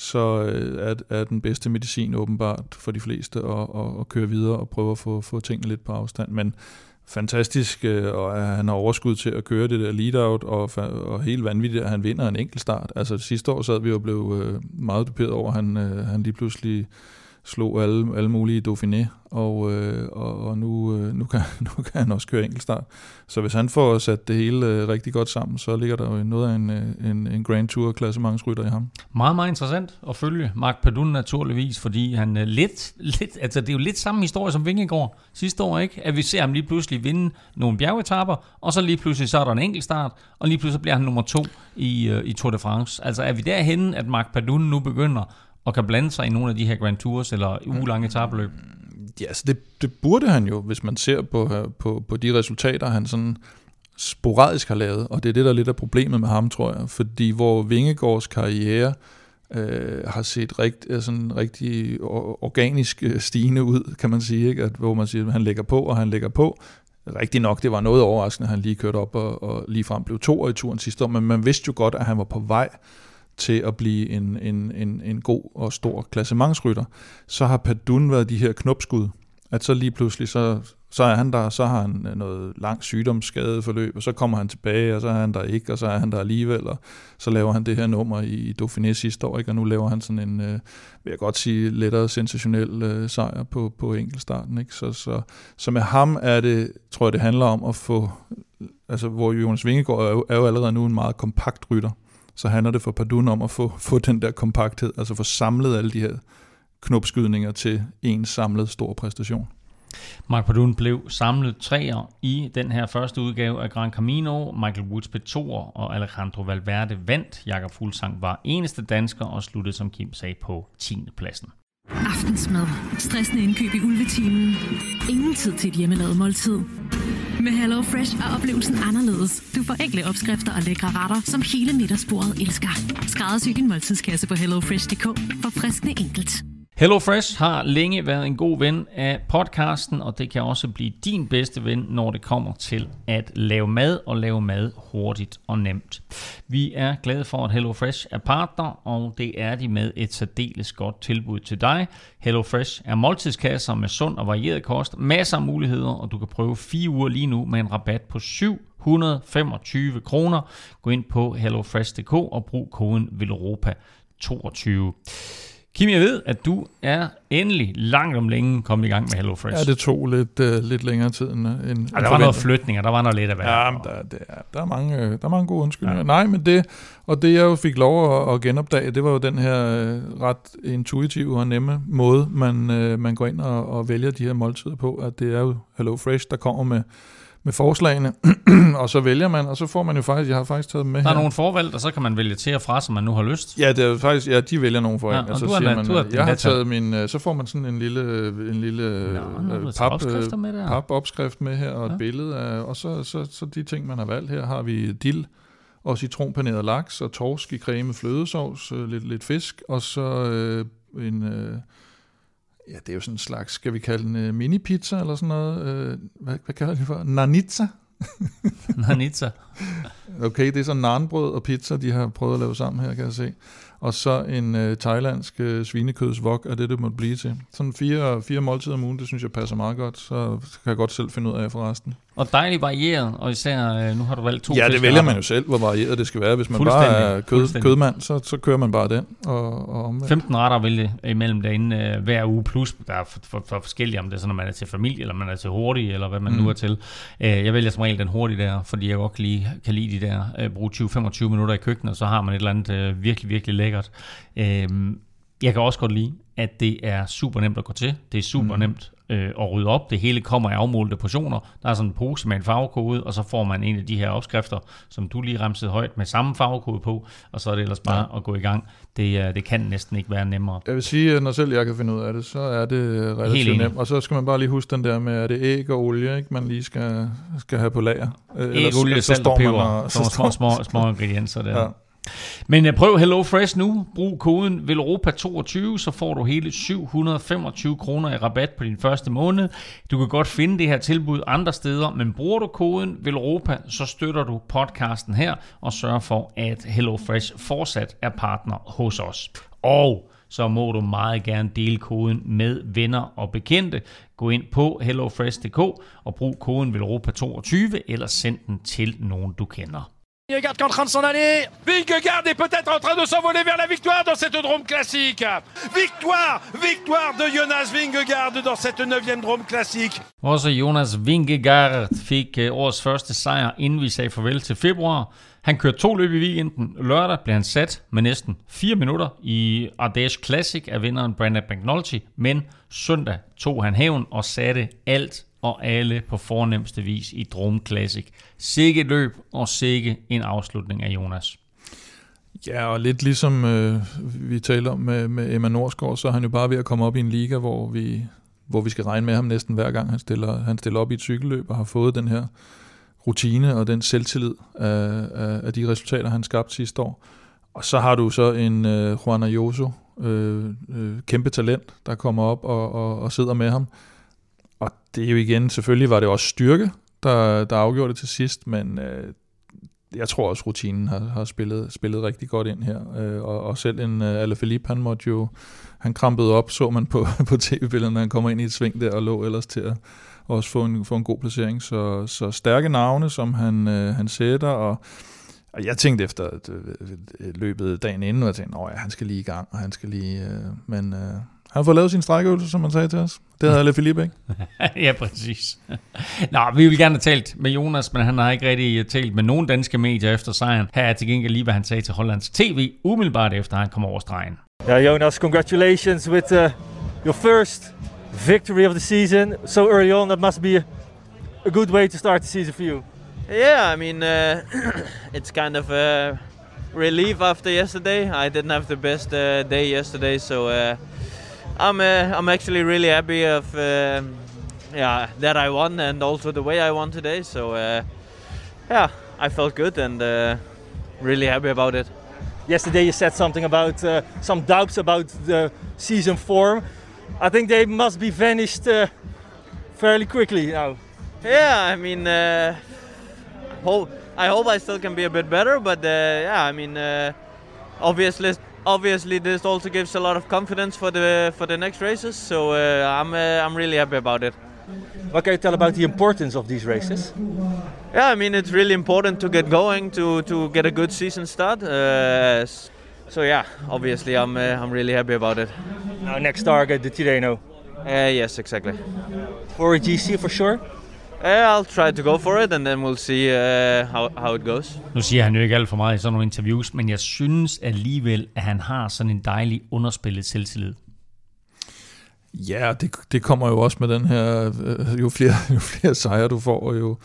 Speaker 3: så øh, er, er den bedste medicin åbenbart for de fleste at, at, at køre videre og prøve at få, få tingene lidt på afstand. Men fantastisk, øh, og han har overskud til at køre det der lead-out, og, og helt vanvittigt, at han vinder en enkelt start. Altså sidste år sad vi og blev øh, meget duperet over, at han, øh, han lige pludselig slog alle, alle mulige Dauphiné, og, øh, og, og nu, øh, nu, kan, nu kan han også køre enkeltstart. Så hvis han får sat det hele øh, rigtig godt sammen, så ligger der jo noget af en, øh, en, en Grand Tour klassementsrytter i ham.
Speaker 2: Meget, meget interessant at følge Mark Padun naturligvis, fordi han øh, lidt, lidt, altså det er jo lidt samme historie som Vingegaard sidste år, ikke? At vi ser ham lige pludselig vinde nogle bjergetapper, og så lige pludselig så er der en enkeltstart, og lige pludselig bliver han nummer to i, øh, i Tour de France. Altså er vi derhenne, at Mark Padun nu begynder og kan blande sig i nogle af de her Grand Tours eller ugelange etabløb?
Speaker 3: Ja, altså det, det burde han jo, hvis man ser på, på, på de resultater, han sådan sporadisk har lavet, og det er det, der er lidt af problemet med ham, tror jeg, fordi hvor Vingegaards karriere øh, har set rigt, sådan rigtig organisk øh, stigende ud, kan man sige, ikke? At, hvor man siger, at han lægger på, og han lægger på. Rigtig nok, det var noget overraskende, at han lige kørte op og, og lige frem blev to i turen sidste år, men man vidste jo godt, at han var på vej til at blive en, en, en, en god og stor klassementsrytter. Så har Padun været de her knopskud, at så lige pludselig, så, så er han der, så har han øh, noget langt sygdomsskadeforløb, og så kommer han tilbage, og så er han der ikke, og så er han der alligevel, og så laver han det her nummer i Dauphiné sidste år, ikke? og nu laver han sådan en, øh, vil jeg godt sige, lettere sensationel øh, sejr på, på enkeltstarten. Ikke? Så, så, så med ham er det, tror jeg, det handler om at få, altså hvor Jonas Vingegaard er jo, er jo allerede nu en meget kompakt rytter, så handler det for Padun om at få, få den der kompakthed, altså få samlet alle de her knopskydninger til en samlet stor præstation.
Speaker 2: Mark Padun blev samlet treer i den her første udgave af Gran Camino. Michael Woods blev toer, og Alejandro Valverde vandt. Jakob Fuglsang var eneste dansker og sluttede, som Kim sagde, på 10. pladsen.
Speaker 6: Aftensmad. Stressende indkøb i ulvetimen. Ingen tid til et hjemmelavet måltid. Med Hello Fresh er oplevelsen anderledes. Du får enkle opskrifter og lækre retter, som hele middagsbordet elsker. Skræddersy din måltidskasse på hellofresh.dk for friskende enkelt.
Speaker 2: HelloFresh har længe været en god ven af podcasten, og det kan også blive din bedste ven, når det kommer til at lave mad og lave mad hurtigt og nemt. Vi er glade for, at HelloFresh er partner, og det er de med et særdeles godt tilbud til dig. HelloFresh er måltidskasser med sund og varieret kost, masser af muligheder, og du kan prøve fire uger lige nu med en rabat på 725 kroner. Gå ind på hellofresh.dk og brug koden VELOROPA22. Kim, jeg ved, at du er endelig langt om længe kommet i gang med HelloFresh.
Speaker 3: Ja, det tog lidt, uh, lidt længere tid end, end
Speaker 2: ja, Der var noget flytninger, der var noget lidt af
Speaker 3: værd. Ja, men der, det er, der, er mange, der er mange gode undskyldninger. Ja. Nej, men det, og det jeg jo fik lov at, at genopdage, det var jo den her uh, ret intuitive og nemme måde, man, uh, man går ind og, og vælger de her måltider på, at det er jo HelloFresh, der kommer med med forslagene, og så vælger man, og så får man jo faktisk, jeg har faktisk taget dem med
Speaker 2: Der
Speaker 3: er
Speaker 2: her. nogle forvalg, og så kan man vælge til og fra, som man nu har lyst.
Speaker 3: Ja, det er faktisk, ja, de vælger nogle for ja, en, og, så siger man, man, jeg har taget min, øh, så får man sådan en lille, en lille Nå, øh, pap, øh, med pap opskrift med her, og ja. et billede af, og så, så, så de ting, man har valgt her, har vi dill, og citronpaneret laks, og torsk i creme flødesovs, lidt, lidt fisk, og så øh, en... Øh, ja, det er jo sådan en slags, skal vi kalde den uh, mini-pizza eller sådan noget? Uh, hvad, hvad kalder det for? Nanitza?
Speaker 2: Nanitza.
Speaker 3: okay, det er sådan nanbrød og pizza, de har prøvet at lave sammen her, kan jeg se og så en øh, thailandsk øh, svinekødsvok er det, det måtte blive til. Sådan fire, fire måltider om ugen, det synes jeg passer meget godt, så kan jeg godt selv finde ud af forresten.
Speaker 2: Og dejligt varieret, og især øh, nu har du valgt to
Speaker 3: Ja, det vælger man jo selv, hvor varieret det skal være. Hvis man bare er kød, kødmand, så, så kører man bare den. Og, og
Speaker 2: omvendt. 15 retter vælge imellem derinde øh, hver uge, plus der er for, for, for forskellige, om det er sådan, at man er til familie, eller man er til hurtig, eller hvad man mm. nu er til. Øh, jeg vælger som regel den hurtige der, fordi jeg godt kan lide, kan lide de der, øh, bruge 20-25 minutter i køkkenet, og så har man et eller andet øh, virkelig, virkelig lækkert. Øhm, jeg kan også godt lide, at det er super nemt at gå til. Det er super mm. nemt øh, at rydde op. Det hele kommer i afmålte portioner. Der er sådan en pose med en farvekode, og så får man en af de her opskrifter, som du lige remsede højt med samme farvekode på, og så er det ellers bare ja. at gå i gang. Det, øh, det kan næsten ikke være nemmere.
Speaker 3: Jeg vil sige, at når selv jeg kan finde ud af det, så er det relativt nemt. Og så skal man bare lige huske den der med, at det er æg og olie, ikke, man lige skal, skal have på lager.
Speaker 2: Æg, olie, salt og peber. Og, så små, små, små ingredienser der. Ja. Men prøv prøv HelloFresh nu. Brug koden VELOROPA22, så får du hele 725 kroner i rabat på din første måned. Du kan godt finde det her tilbud andre steder, men bruger du koden VELOROPA, så støtter du podcasten her og sørger for, at HelloFresh fortsat er partner hos os. Og så må du meget gerne dele koden med venner og bekendte. Gå ind på hellofresh.dk og brug koden VELOROPA22 eller send den til nogen du kender.
Speaker 5: Vingegaard qui est en train de s'en aller. Vingegaard est peut-être en train de s'envoler vers la victoire dans cette Drôme classique. Victoire, victoire de Jonas Vingegaard dans cette 9 Drôme classique.
Speaker 2: Også Jonas Vingegaard fik øh, årets første sejr, inden vi sagde farvel til februar. Han kørte to løb i weekenden. Lørdag blev han sat med næsten 4 minutter i Ardèche Classic af vinderen Brandon McNulty, men søndag tog han hævn og satte alt og alle på fornemmeste vis i Drum Classic. Sikke løb og sikke en afslutning af Jonas.
Speaker 3: Ja, og lidt ligesom øh, vi taler om med, med Emma Norsgaard, så er han jo bare ved at komme op i en liga, hvor vi, hvor vi skal regne med ham næsten hver gang, han stiller, han stiller op i et cykelløb og har fået den her rutine og den selvtillid af, af, af de resultater, han skabte sidste år. Og så har du så en øh, Juan Ayoso, øh, øh, kæmpe talent, der kommer op og, og, og sidder med ham. Og det er jo igen, selvfølgelig var det også styrke, der, der afgjorde det til sidst, men øh, jeg tror også, rutinen har, har spillet, spillet rigtig godt ind her. Øh, og, og selv en øh, Alaphilippe, han måtte jo, han krampede op, så man på, på tv-billedet, han kommer ind i et sving der og lå ellers til at også få en, få en god placering. Så, så stærke navne, som han, øh, han sætter, og, og jeg tænkte efter at, øh, løbet dagen inden, og jeg tænkte, at han skal lige i gang, og han skal lige... Øh, men øh, han har fået lavet sin strækøvelse, som man sagde til os. Det havde alle Philippe, ikke?
Speaker 2: ja, præcis. Nå, vi vil gerne have talt med Jonas, men han har ikke rigtig talt med nogen danske medier efter sejren. Her er til gengæld lige, hvad han sagde til Hollands TV, umiddelbart efter han kom over stregen.
Speaker 7: Ja, Jonas, congratulations with uh, your first victory of the season so early on. That must be a, a good way to start the season for you.
Speaker 8: Yeah, I mean, uh, it's kind of a relief after yesterday. I didn't have the best uh, day yesterday, so uh, I'm uh, I'm actually really happy of uh, yeah that I won and also the way I won today. So uh, yeah, I felt good and uh, really happy about it.
Speaker 7: Yesterday you said something about uh, some doubts about the season form. I think they must be vanished uh, fairly quickly now.
Speaker 8: Yeah, I mean, uh, hope I hope I still can be a bit better, but uh, yeah, I mean, uh, obviously, obviously this also gives a lot of confidence for the for the next races. So uh, I'm uh, I'm really happy about it.
Speaker 7: What can you tell about the importance of these races?
Speaker 8: Yeah, I mean it's really important to get going to to get a good season start. So yeah, obviously I'm uh, I'm really happy about it.
Speaker 7: Now, next target, the Tirreno.
Speaker 8: Uh, yes, exactly.
Speaker 7: For a GC for sure?
Speaker 8: Uh, I'll try to go for it, and then we'll see uh, how how it goes.
Speaker 2: Nu siger han jo ikke alt for meget i sådan nogle interviews, men jeg synes alligevel, at han har sådan en dejlig underspillet selvtillid.
Speaker 3: Ja, det, det kommer jo også med den her, øh, jo flere, jo flere sejre du får, og jo,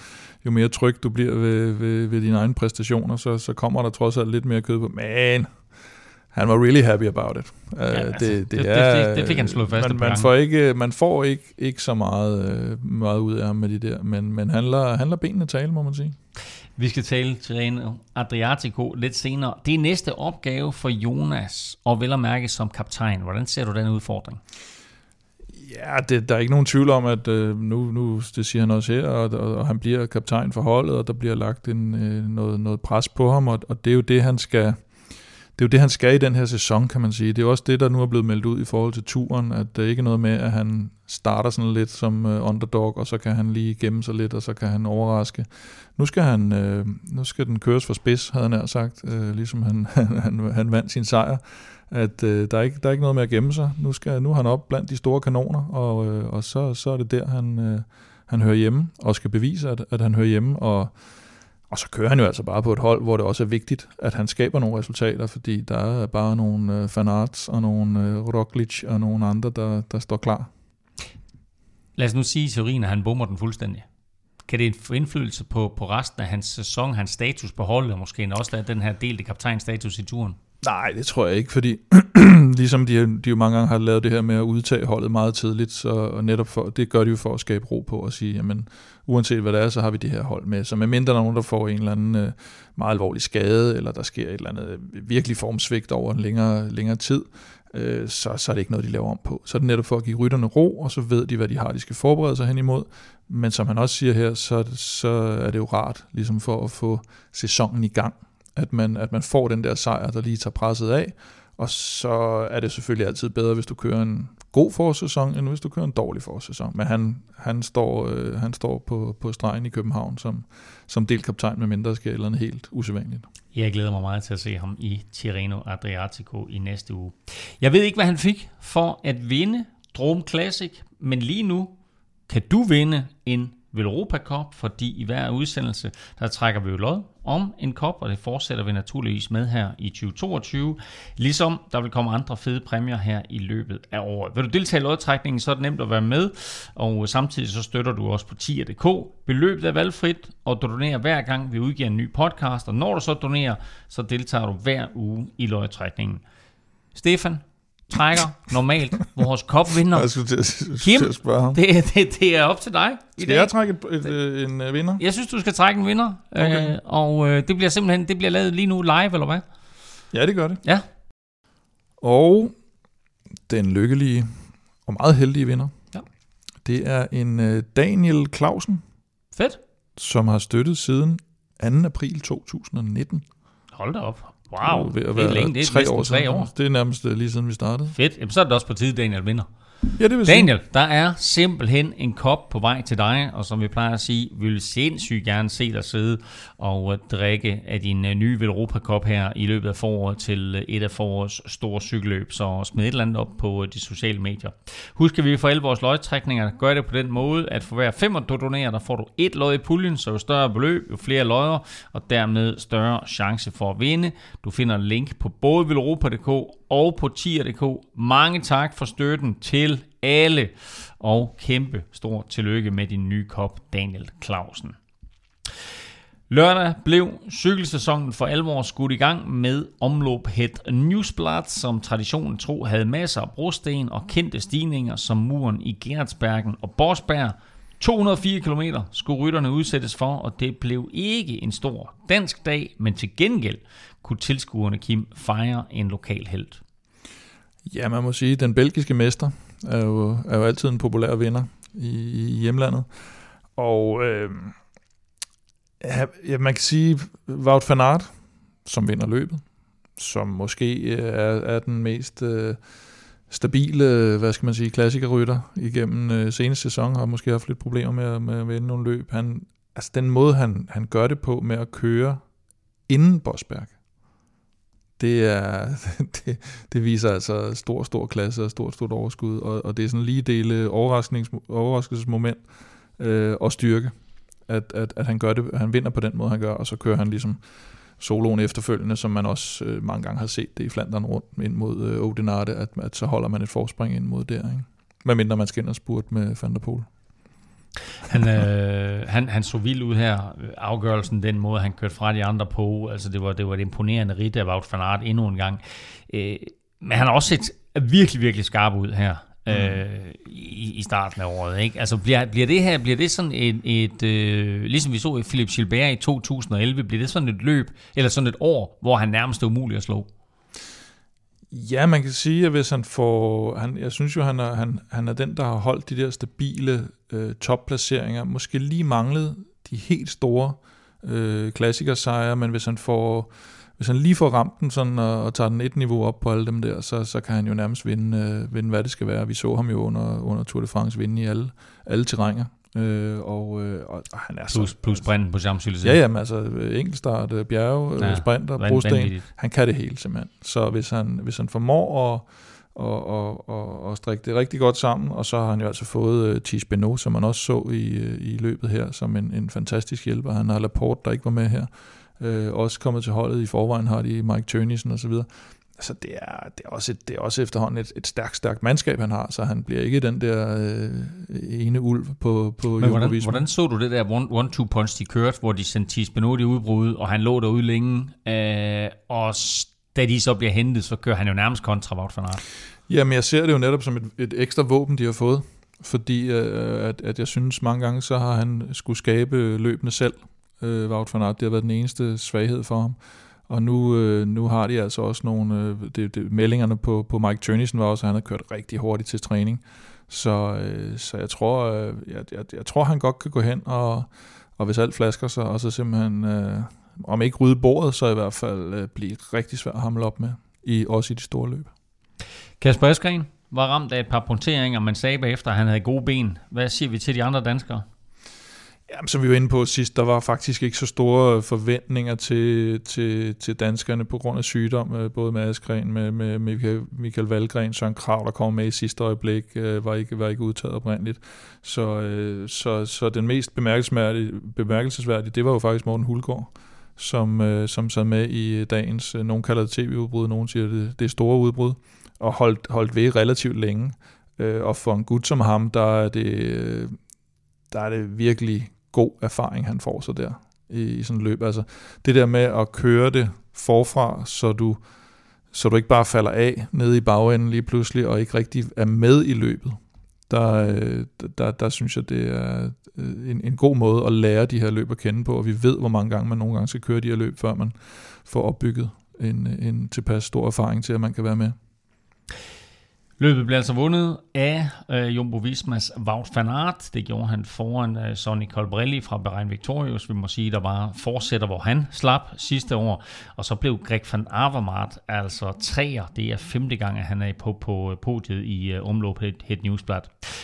Speaker 3: jo mere tryg du bliver ved, ved, ved dine egne præstationer, så, så kommer der trods alt lidt mere kød på. Men han var really happy about it. Ja,
Speaker 2: altså, det- det- det- det fik han slået fast
Speaker 3: Man, man får, ikke, man får ikke, ikke så meget, øh, meget ud af ham med de der, men, men han, lader, han lader benene tale, må man sige.
Speaker 2: Vi skal tale til Reno Adriatico lidt senere. Det er næste opgave for Jonas, og vel at mærke som kaptajn. Hvordan ser du den udfordring?
Speaker 3: Ja, det, der er ikke nogen tvivl om, at øh, nu, nu, det siger han også her, og, og, og han bliver kaptajn for holdet, og der bliver lagt en, øh, noget, noget pres på ham, og, og det er jo det, han skal... Det er jo det, han skal i den her sæson, kan man sige. Det er jo også det, der nu er blevet meldt ud i forhold til turen, at det er noget med, at han starter sådan lidt som øh, underdog, og så kan han lige gemme sig lidt, og så kan han overraske. Nu skal, han, øh, nu skal den køres for spids, havde han nær sagt, øh, ligesom han, han, han vandt sin sejr at øh, der, er ikke, der er ikke noget med at gemme sig. Nu, skal, nu er han op blandt de store kanoner, og, øh, og så, så er det der, han, øh, han hører hjemme, og skal bevise, at, at han hører hjemme, og, og så kører han jo altså bare på et hold, hvor det også er vigtigt, at han skaber nogle resultater, fordi der er bare nogle øh, fanarts og nogle øh, Roglic og nogle andre, der, der står klar.
Speaker 2: Lad os nu sige i teorien, at han bommer den fuldstændig. Kan det få indflydelse på, på resten af hans sæson, hans status på holdet, og måske også den her delte kaptajnstatus i turen?
Speaker 3: Nej, det tror jeg ikke, fordi ligesom de, de jo mange gange har lavet det her med at udtage holdet meget tidligt, så og netop for, det gør de jo for at skabe ro på og sige, jamen uanset hvad det er, så har vi det her hold med. Så medmindre der er nogen, der får en eller anden øh, meget alvorlig skade, eller der sker et eller andet øh, virkelig formsvigt over en længere, længere tid, øh, så, så er det ikke noget, de laver om på. Så er det netop for at give rytterne ro, og så ved de, hvad de har, de skal forberede sig hen imod. Men som han også siger her, så, så er det jo rart, ligesom for at få sæsonen i gang, at man, at man får den der sejr, der lige tager presset af, og så er det selvfølgelig altid bedre, hvis du kører en god forårssæson, end hvis du kører en dårlig forårssæson. Men han, han står, øh, han står på, på stregen i København som, som delkaptajn, med mindre sker eller helt usædvanligt.
Speaker 2: Jeg glæder mig meget til at se ham i Tirreno Adriatico i næste uge. Jeg ved ikke, hvad han fik for at vinde Drom Classic, men lige nu kan du vinde en Velropa Cup, fordi i hver udsendelse, der trækker vi jo lod om en kop, og det fortsætter vi naturligvis med her i 2022. Ligesom der vil komme andre fede præmier her i løbet af året. Vil du deltage i lodtrækningen, så er det nemt at være med, og samtidig så støtter du også på tier.dk. Beløbet er valgfrit, og du donerer hver gang vi udgiver en ny podcast, og når du så donerer, så deltager du hver uge i lodtrækningen. Stefan, trækker normalt vores kopvinder.
Speaker 3: Jeg skulle til at,
Speaker 2: Kim,
Speaker 3: til at spørge ham.
Speaker 2: Det, det, det er op til dig i
Speaker 3: Skal
Speaker 2: dag.
Speaker 3: jeg trække et, et, et, en uh, vinder?
Speaker 2: Jeg synes, du skal trække en vinder.
Speaker 3: Okay.
Speaker 2: Øh, og øh, det bliver simpelthen det bliver lavet lige nu live, eller hvad?
Speaker 3: Ja, det gør det.
Speaker 2: Ja.
Speaker 3: Og den lykkelige og meget heldige vinder,
Speaker 2: Ja.
Speaker 3: det er en uh, Daniel Clausen,
Speaker 2: Fedt.
Speaker 3: som har støttet siden 2. april 2019.
Speaker 2: Hold da op. Wow,
Speaker 3: ved at
Speaker 2: det er
Speaker 3: være
Speaker 2: længe. Det er
Speaker 3: tre år
Speaker 2: tre år.
Speaker 3: Det er nærmest uh, lige siden vi startede.
Speaker 2: Fedt. Jamen, så er det også på tide, Daniel vinder.
Speaker 3: Ja, det vil sige.
Speaker 2: Daniel, der er simpelthen en kop på vej til dig, og som vi plejer at sige, vi vil sindssygt gerne se dig sidde og øh, drikke af din øh, nye Velropa Cup her i løbet af foråret til øh, et af forårets store cykelløb, så smid et eller andet op på de sociale medier. Husk, at vi for alle vores løgtrækninger gør det på den måde, at for hver fem du donerer, der får du et lod i puljen, så jo større beløb, jo flere lodder, og dermed større chance for at vinde. Du finder link på både velropa.dk og på tier.dk. Mange tak for støtten til alle, og kæmpe stor tillykke med din nye kop, Daniel Clausen. Lørdag blev cykelsæsonen for alvor skudt i gang med omlop Het Newsblad, som traditionen tro havde masser af brosten og kendte stigninger som muren i Gertsbergen og Borsberg. 204 km skulle rytterne udsættes for, og det blev ikke en stor dansk dag, men til gengæld kunne tilskuerne Kim fejre en lokal held.
Speaker 3: Ja, man må sige, at den belgiske mester er jo, er jo altid en populær vinder i, i hjemlandet. Og øh, ja, man kan sige, Wout van Aert, som vinder løbet, som måske er, er den mest øh, stabile, hvad skal man sige, klassikerrytter igennem øh, seneste sæson, har måske haft lidt problemer med, med at vinde nogle løb. Han, altså den måde, han, han gør det på med at køre inden Bosberg, det, er, det, det viser altså stor, stor klasse og stort, stort overskud, og, og det er sådan lige dele overrasknings- overraskelsesmoment øh, og styrke, at, at, at han gør det, han vinder på den måde, han gør, og så kører han ligesom soloen efterfølgende, som man også øh, mange gange har set det i Flandern rundt ind mod øh, Odenarte, at, at så holder man et forspring ind mod der, ikke? Medmindre man skal ind og spurt med Van der Poel.
Speaker 2: Han, øh, han, han så vild ud her. Afgørelsen, den måde, han kørte fra de andre på, altså det var, det var et imponerende ridt af Wout van Aert endnu en gang. Øh, men han har også set virkelig, virkelig skarp ud her. Øh, i, i starten af året. Ikke? Altså bliver, bliver det her bliver det sådan et, et øh, ligesom vi så i Philip Gilbert i 2011, bliver det sådan et løb, eller sådan et år, hvor han nærmest er umulig at slå?
Speaker 3: Ja, man kan sige, at hvis han får... Han, jeg synes jo, han er, han, han er den, der har holdt de der stabile øh, topplaceringer. Måske lige manglet de helt store øh, klassikersejre, men hvis han får... Hvis han lige får ramt den sådan, og, og tager den et niveau op på alle dem der, så, så kan han jo nærmest vinde, øh, vinde, hvad det skal være. Vi så ham jo under, under Tour de France vinde i alle, alle terrænger. Øh, og, øh, og, og han er
Speaker 2: Plus,
Speaker 3: så...
Speaker 2: plus sprinten på Champs-Élysées.
Speaker 3: Ja, jamen altså øh, enkeltstart, øh, bjerge,
Speaker 2: Ja,
Speaker 3: ja, sprinter, brosten, han kan det hele simpelthen. Så hvis han, hvis han formår at, og, og, og, og strikke det rigtig godt sammen, og så har han jo altså fået uh, Tis Beno, som man også så i, øh, i løbet her, som en, en fantastisk hjælper. Han har Laporte, der ikke var med her, øh, også kommet til holdet i forvejen, har de Mike Tønnesen og så videre. Altså det er, det er, også, et, det er også efterhånden et, et stærkt, stærkt mandskab, han har, så han bliver ikke den der øh, ene ulv på, på
Speaker 2: Men hvordan, hvordan så du det der one- one-two-punch, de kørte, hvor de sendte Thies Benoit i udbrud, og han lå derude længe, øh, og da de så bliver hentet, så kører han jo nærmest kontra Wout van Aert.
Speaker 3: Jamen, jeg ser det jo netop som et, et ekstra våben, de har fået. Fordi øh, at, at jeg synes mange gange, så har han skulle skabe løbende selv, øh, Wout van Aert. Det har været den eneste svaghed for ham. Og nu, øh, nu har de altså også nogle... Øh, det, det, meldingerne på, på Mike Tønnesen var også, at han har kørt rigtig hurtigt til træning. Så, øh, så jeg, tror, øh, jeg, jeg, jeg tror, han godt kan gå hen, og, og hvis alt flasker sig, og så simpelthen... Øh, om ikke rydde bordet, så i hvert fald øh, blive rigtig svært at hamle op med, i, også i de store løb.
Speaker 2: Kasper Eskren var ramt af et par punkteringer, men sagde bagefter, at han havde gode ben. Hvad siger vi til de andre danskere?
Speaker 3: Jamen, som vi var inde på sidst, der var faktisk ikke så store forventninger til, til, til danskerne på grund af sygdom, øh, både med Askren, med, med Michael, Michael Valgren, Søren Krav, der kom med i sidste øjeblik, øh, var, ikke, var ikke udtaget oprindeligt. Så, øh, så, så den mest bemærkelsesværdige, bemærkelsesværdige, det var jo faktisk Morten Hulgaard, som, øh, som sad med i øh, dagens, øh, nogen kalder det tv-udbrud, nogen siger det, det er store udbrud, og holdt, holdt ved relativt længe. Øh, og for en gut som ham, der er det, øh, der er det virkelig god erfaring, han får så der i, i sådan et løb. Altså det der med at køre det forfra, så du, så du ikke bare falder af nede i bagenden lige pludselig, og ikke rigtig er med i løbet. Øh, der, der, der synes jeg, det er øh, en, en god måde at lære de her løb at kende på, og vi ved, hvor mange gange man nogle gange skal køre de her løb, før man får opbygget en, en tilpas stor erfaring til, at man kan være med.
Speaker 2: Løbet blev altså vundet af øh, Jumbo Vismas Wout van Aert. Det gjorde han foran øh, Sonny Colbrelli fra Bahrain Victorious. Vi må sige, der bare fortsætter, hvor han slap sidste år. Og så blev Greg van Avermaet altså træer. Det er femte gang, at han er på, på øh, podiet i øh, omløb het, Newsblad.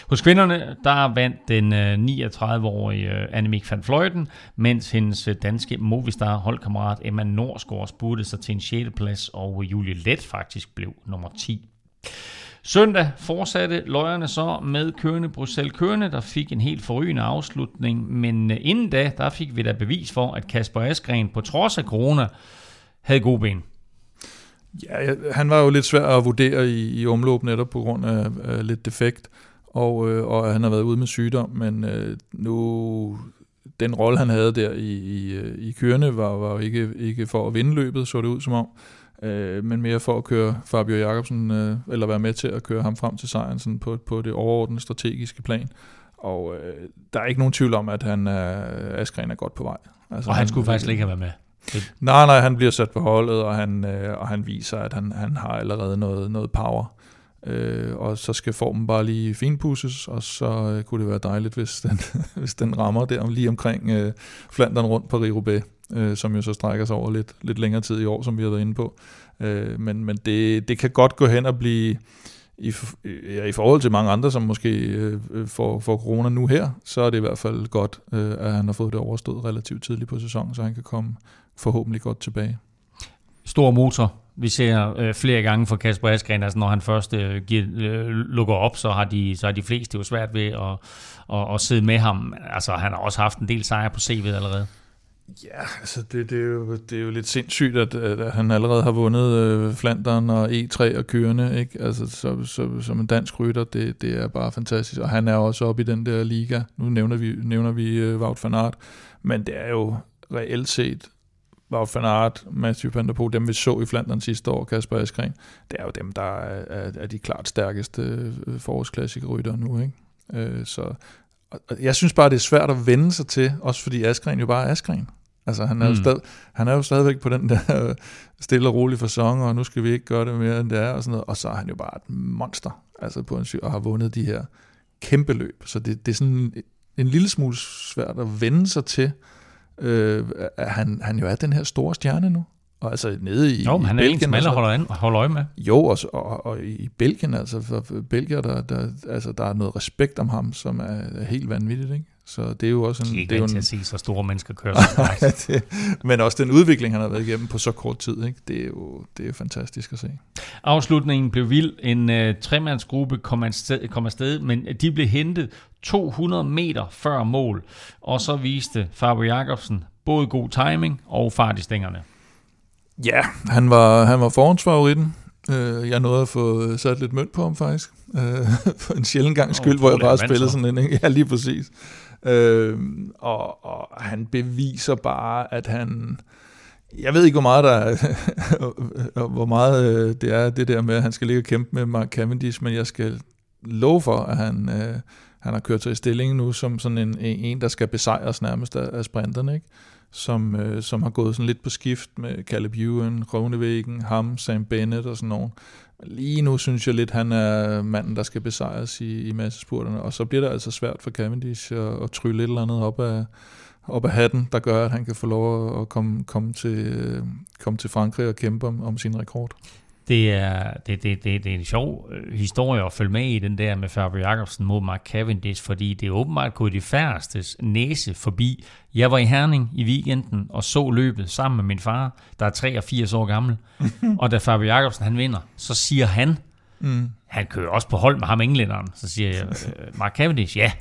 Speaker 2: Hos kvinderne, der vandt den øh, 39-årige øh, Annemiek van Fløjten, mens hendes øh, danske Movistar holdkammerat Emma Norsgaard spurgte sig til en 6. plads, og Julie Let faktisk blev nummer 10. Søndag fortsatte løjerne så med kørende Bruxelles Kørende, der fik en helt forrygende afslutning, men øh, inden da, der fik vi da bevis for, at Kasper Askren på trods af corona havde gode ben.
Speaker 3: Ja, han var jo lidt svær at vurdere i, i omløb netop på grund af, af lidt defekt, og, øh, og han har været ude med sygdom, men øh, nu den rolle, han havde der i, i, øh, i kørende, var, var ikke, ikke for at vinde løbet, så det ud som om øh, men mere for at køre Fabio Jacobsen, øh, eller være med til at køre ham frem til sejren sådan på, på det overordnede strategiske plan. Og øh, der er ikke nogen tvivl om, at han er, Askren er godt på vej.
Speaker 2: Altså, og han, han skulle faktisk ikke have været med.
Speaker 3: Det. Nej, nej, han bliver sat på holdet, og han, øh, og han viser, at han, han har allerede noget, noget power. Øh, og så skal formen bare lige finpusses, og så øh, kunne det være dejligt, hvis den, hvis den rammer der lige omkring øh, Flandern rundt på Rio øh, som jo så strækker sig over lidt, lidt længere tid i år, som vi har været inde på. Øh, men men det, det kan godt gå hen og blive, i, øh, ja, i forhold til mange andre, som måske øh, får, får corona nu her, så er det i hvert fald godt, øh, at han har fået det overstået relativt tidligt på sæsonen, så han kan komme forhåbentlig godt tilbage.
Speaker 2: Stor motor. Vi ser øh, flere gange for Kasper Askren, altså når han først øh, giver, øh, lukker op, så har, de, så har de fleste jo svært ved at, at, at sidde med ham. Altså han har også haft en del sejre på CV'et allerede.
Speaker 3: Ja, altså det, det, er jo, det er jo lidt sindssygt, at, at han allerede har vundet øh, Flandern og E3 og kørende, ikke? Altså så, så, som en dansk rytter, det, det er bare fantastisk. Og han er også oppe i den der liga. Nu nævner vi, nævner vi øh, Wout van Aert, men det er jo reelt set Wout van Aert, Mathieu Van der Poel, dem vi så i Flandern sidste år, Kasper Askren, det er jo dem, der er, er, er de klart stærkeste øh, forårsklassikerrytter nu, ikke? Øh, så jeg synes bare, det er svært at vende sig til, også fordi Askren jo bare er Askren. Altså han er, mm. jo stad, han er jo stadigvæk på den der stille og rolige fasong, og nu skal vi ikke gøre det mere end det er, og sådan noget. Og så er han jo bare et monster, altså på en syg, og har vundet de her kæmpe løb. Så det, det er sådan en lille smule svært at vende sig til, øh, at han, han jo er den her store stjerne nu. Og altså nede i,
Speaker 2: jo,
Speaker 3: i
Speaker 2: han er Belgien, en, som holder, an, holder øje med.
Speaker 3: Jo, og, og, og i Belgien, altså for Belgier, der, der, altså, der er noget respekt om ham, som er helt vanvittigt, ikke?
Speaker 2: Så det er jo også en... Det er ikke det er at se så store mennesker køre
Speaker 3: så det, Men også den udvikling, han har været igennem på så kort tid, ikke? Det, er jo, det er jo fantastisk at se.
Speaker 2: Afslutningen blev vild. En uh, tremandsgruppe kom afsted, kom afsted, men de blev hentet 200 meter før mål. Og så viste Fabio Jacobsen både god timing og fart i stængerne.
Speaker 3: Ja, han var, han var forhåndsfavoritten. Uh, jeg nåede at få sat lidt mønt på ham faktisk. Uh, for en sjældent gang skyld, oh, hvor jeg bare spillede sådan en. Ja, lige præcis. Øh, og, og han beviser bare, at han... Jeg ved ikke, hvor meget der er, hvor meget øh, det er det der med, at han skal ligge og kæmpe med Mark Cavendish, men jeg skal love for, at han, øh, han har kørt sig i nu som sådan en, en der skal besejres nærmest af, af sprinterne, ikke? Som, øh, som har gået sådan lidt på skift med Caleb Ewan, Rovnevæggen, ham, Sam Bennett og sådan nogen. Lige nu synes jeg lidt, han er manden, der skal besejres i, i massespurterne, og så bliver det altså svært for Cavendish at, at trylle et eller andet op af, op af hatten, der gør, at han kan få lov at komme, komme, til, øh, komme til Frankrig og kæmpe om, om sin rekord.
Speaker 2: Det er, det, det, det, det er en sjov øh, historie at følge med i den der med Fabio Jacobsen mod Mark Cavendish, fordi det er åbenbart gået de færstes næse forbi. Jeg var i Herning i weekenden og så løbet sammen med min far, der er 83 år gammel. og da Fabio Jacobsen han vinder, så siger han, mm. han kører også på hold med ham englænderen, så siger jeg, øh, Mark Cavendish, ja,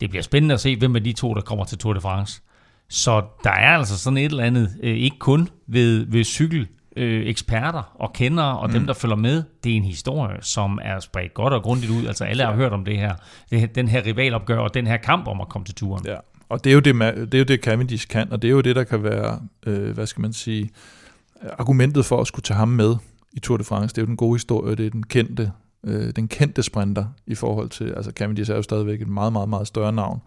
Speaker 2: det bliver spændende at se, hvem af de to, der kommer til Tour de France. Så der er altså sådan et eller andet, øh, ikke kun ved, ved cykel øh, eksperter og kendere og mm. dem, der følger med, det er en historie, som er spredt godt og grundigt ud. Altså alle har hørt om det her, det, den her rivalopgør og den her kamp om at komme til turen.
Speaker 3: Ja, og det er jo det, det, er jo det Cavendish kan, og det er jo det, der kan være, øh, hvad skal man sige, argumentet for at skulle tage ham med i Tour de France. Det er jo den gode historie, det er den kendte, øh, den kendte sprinter i forhold til, altså Cavendish er jo stadigvæk et meget, meget, meget større navn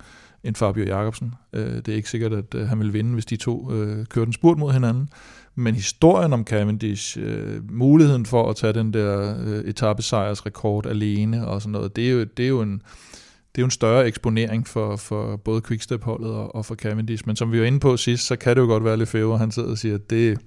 Speaker 3: end Fabio Jacobsen. Øh, det er ikke sikkert, at øh, han vil vinde, hvis de to øh, kører den spurt mod hinanden. Men historien om Cavendish, øh, muligheden for at tage den der øh, etappesejrsrekord alene og sådan noget, det er jo, det er jo en det er jo en større eksponering for, for både Quickstep-holdet og, og for Cavendish. Men som vi var inde på sidst, så kan det jo godt være Lefebvre, han sidder og siger, at det,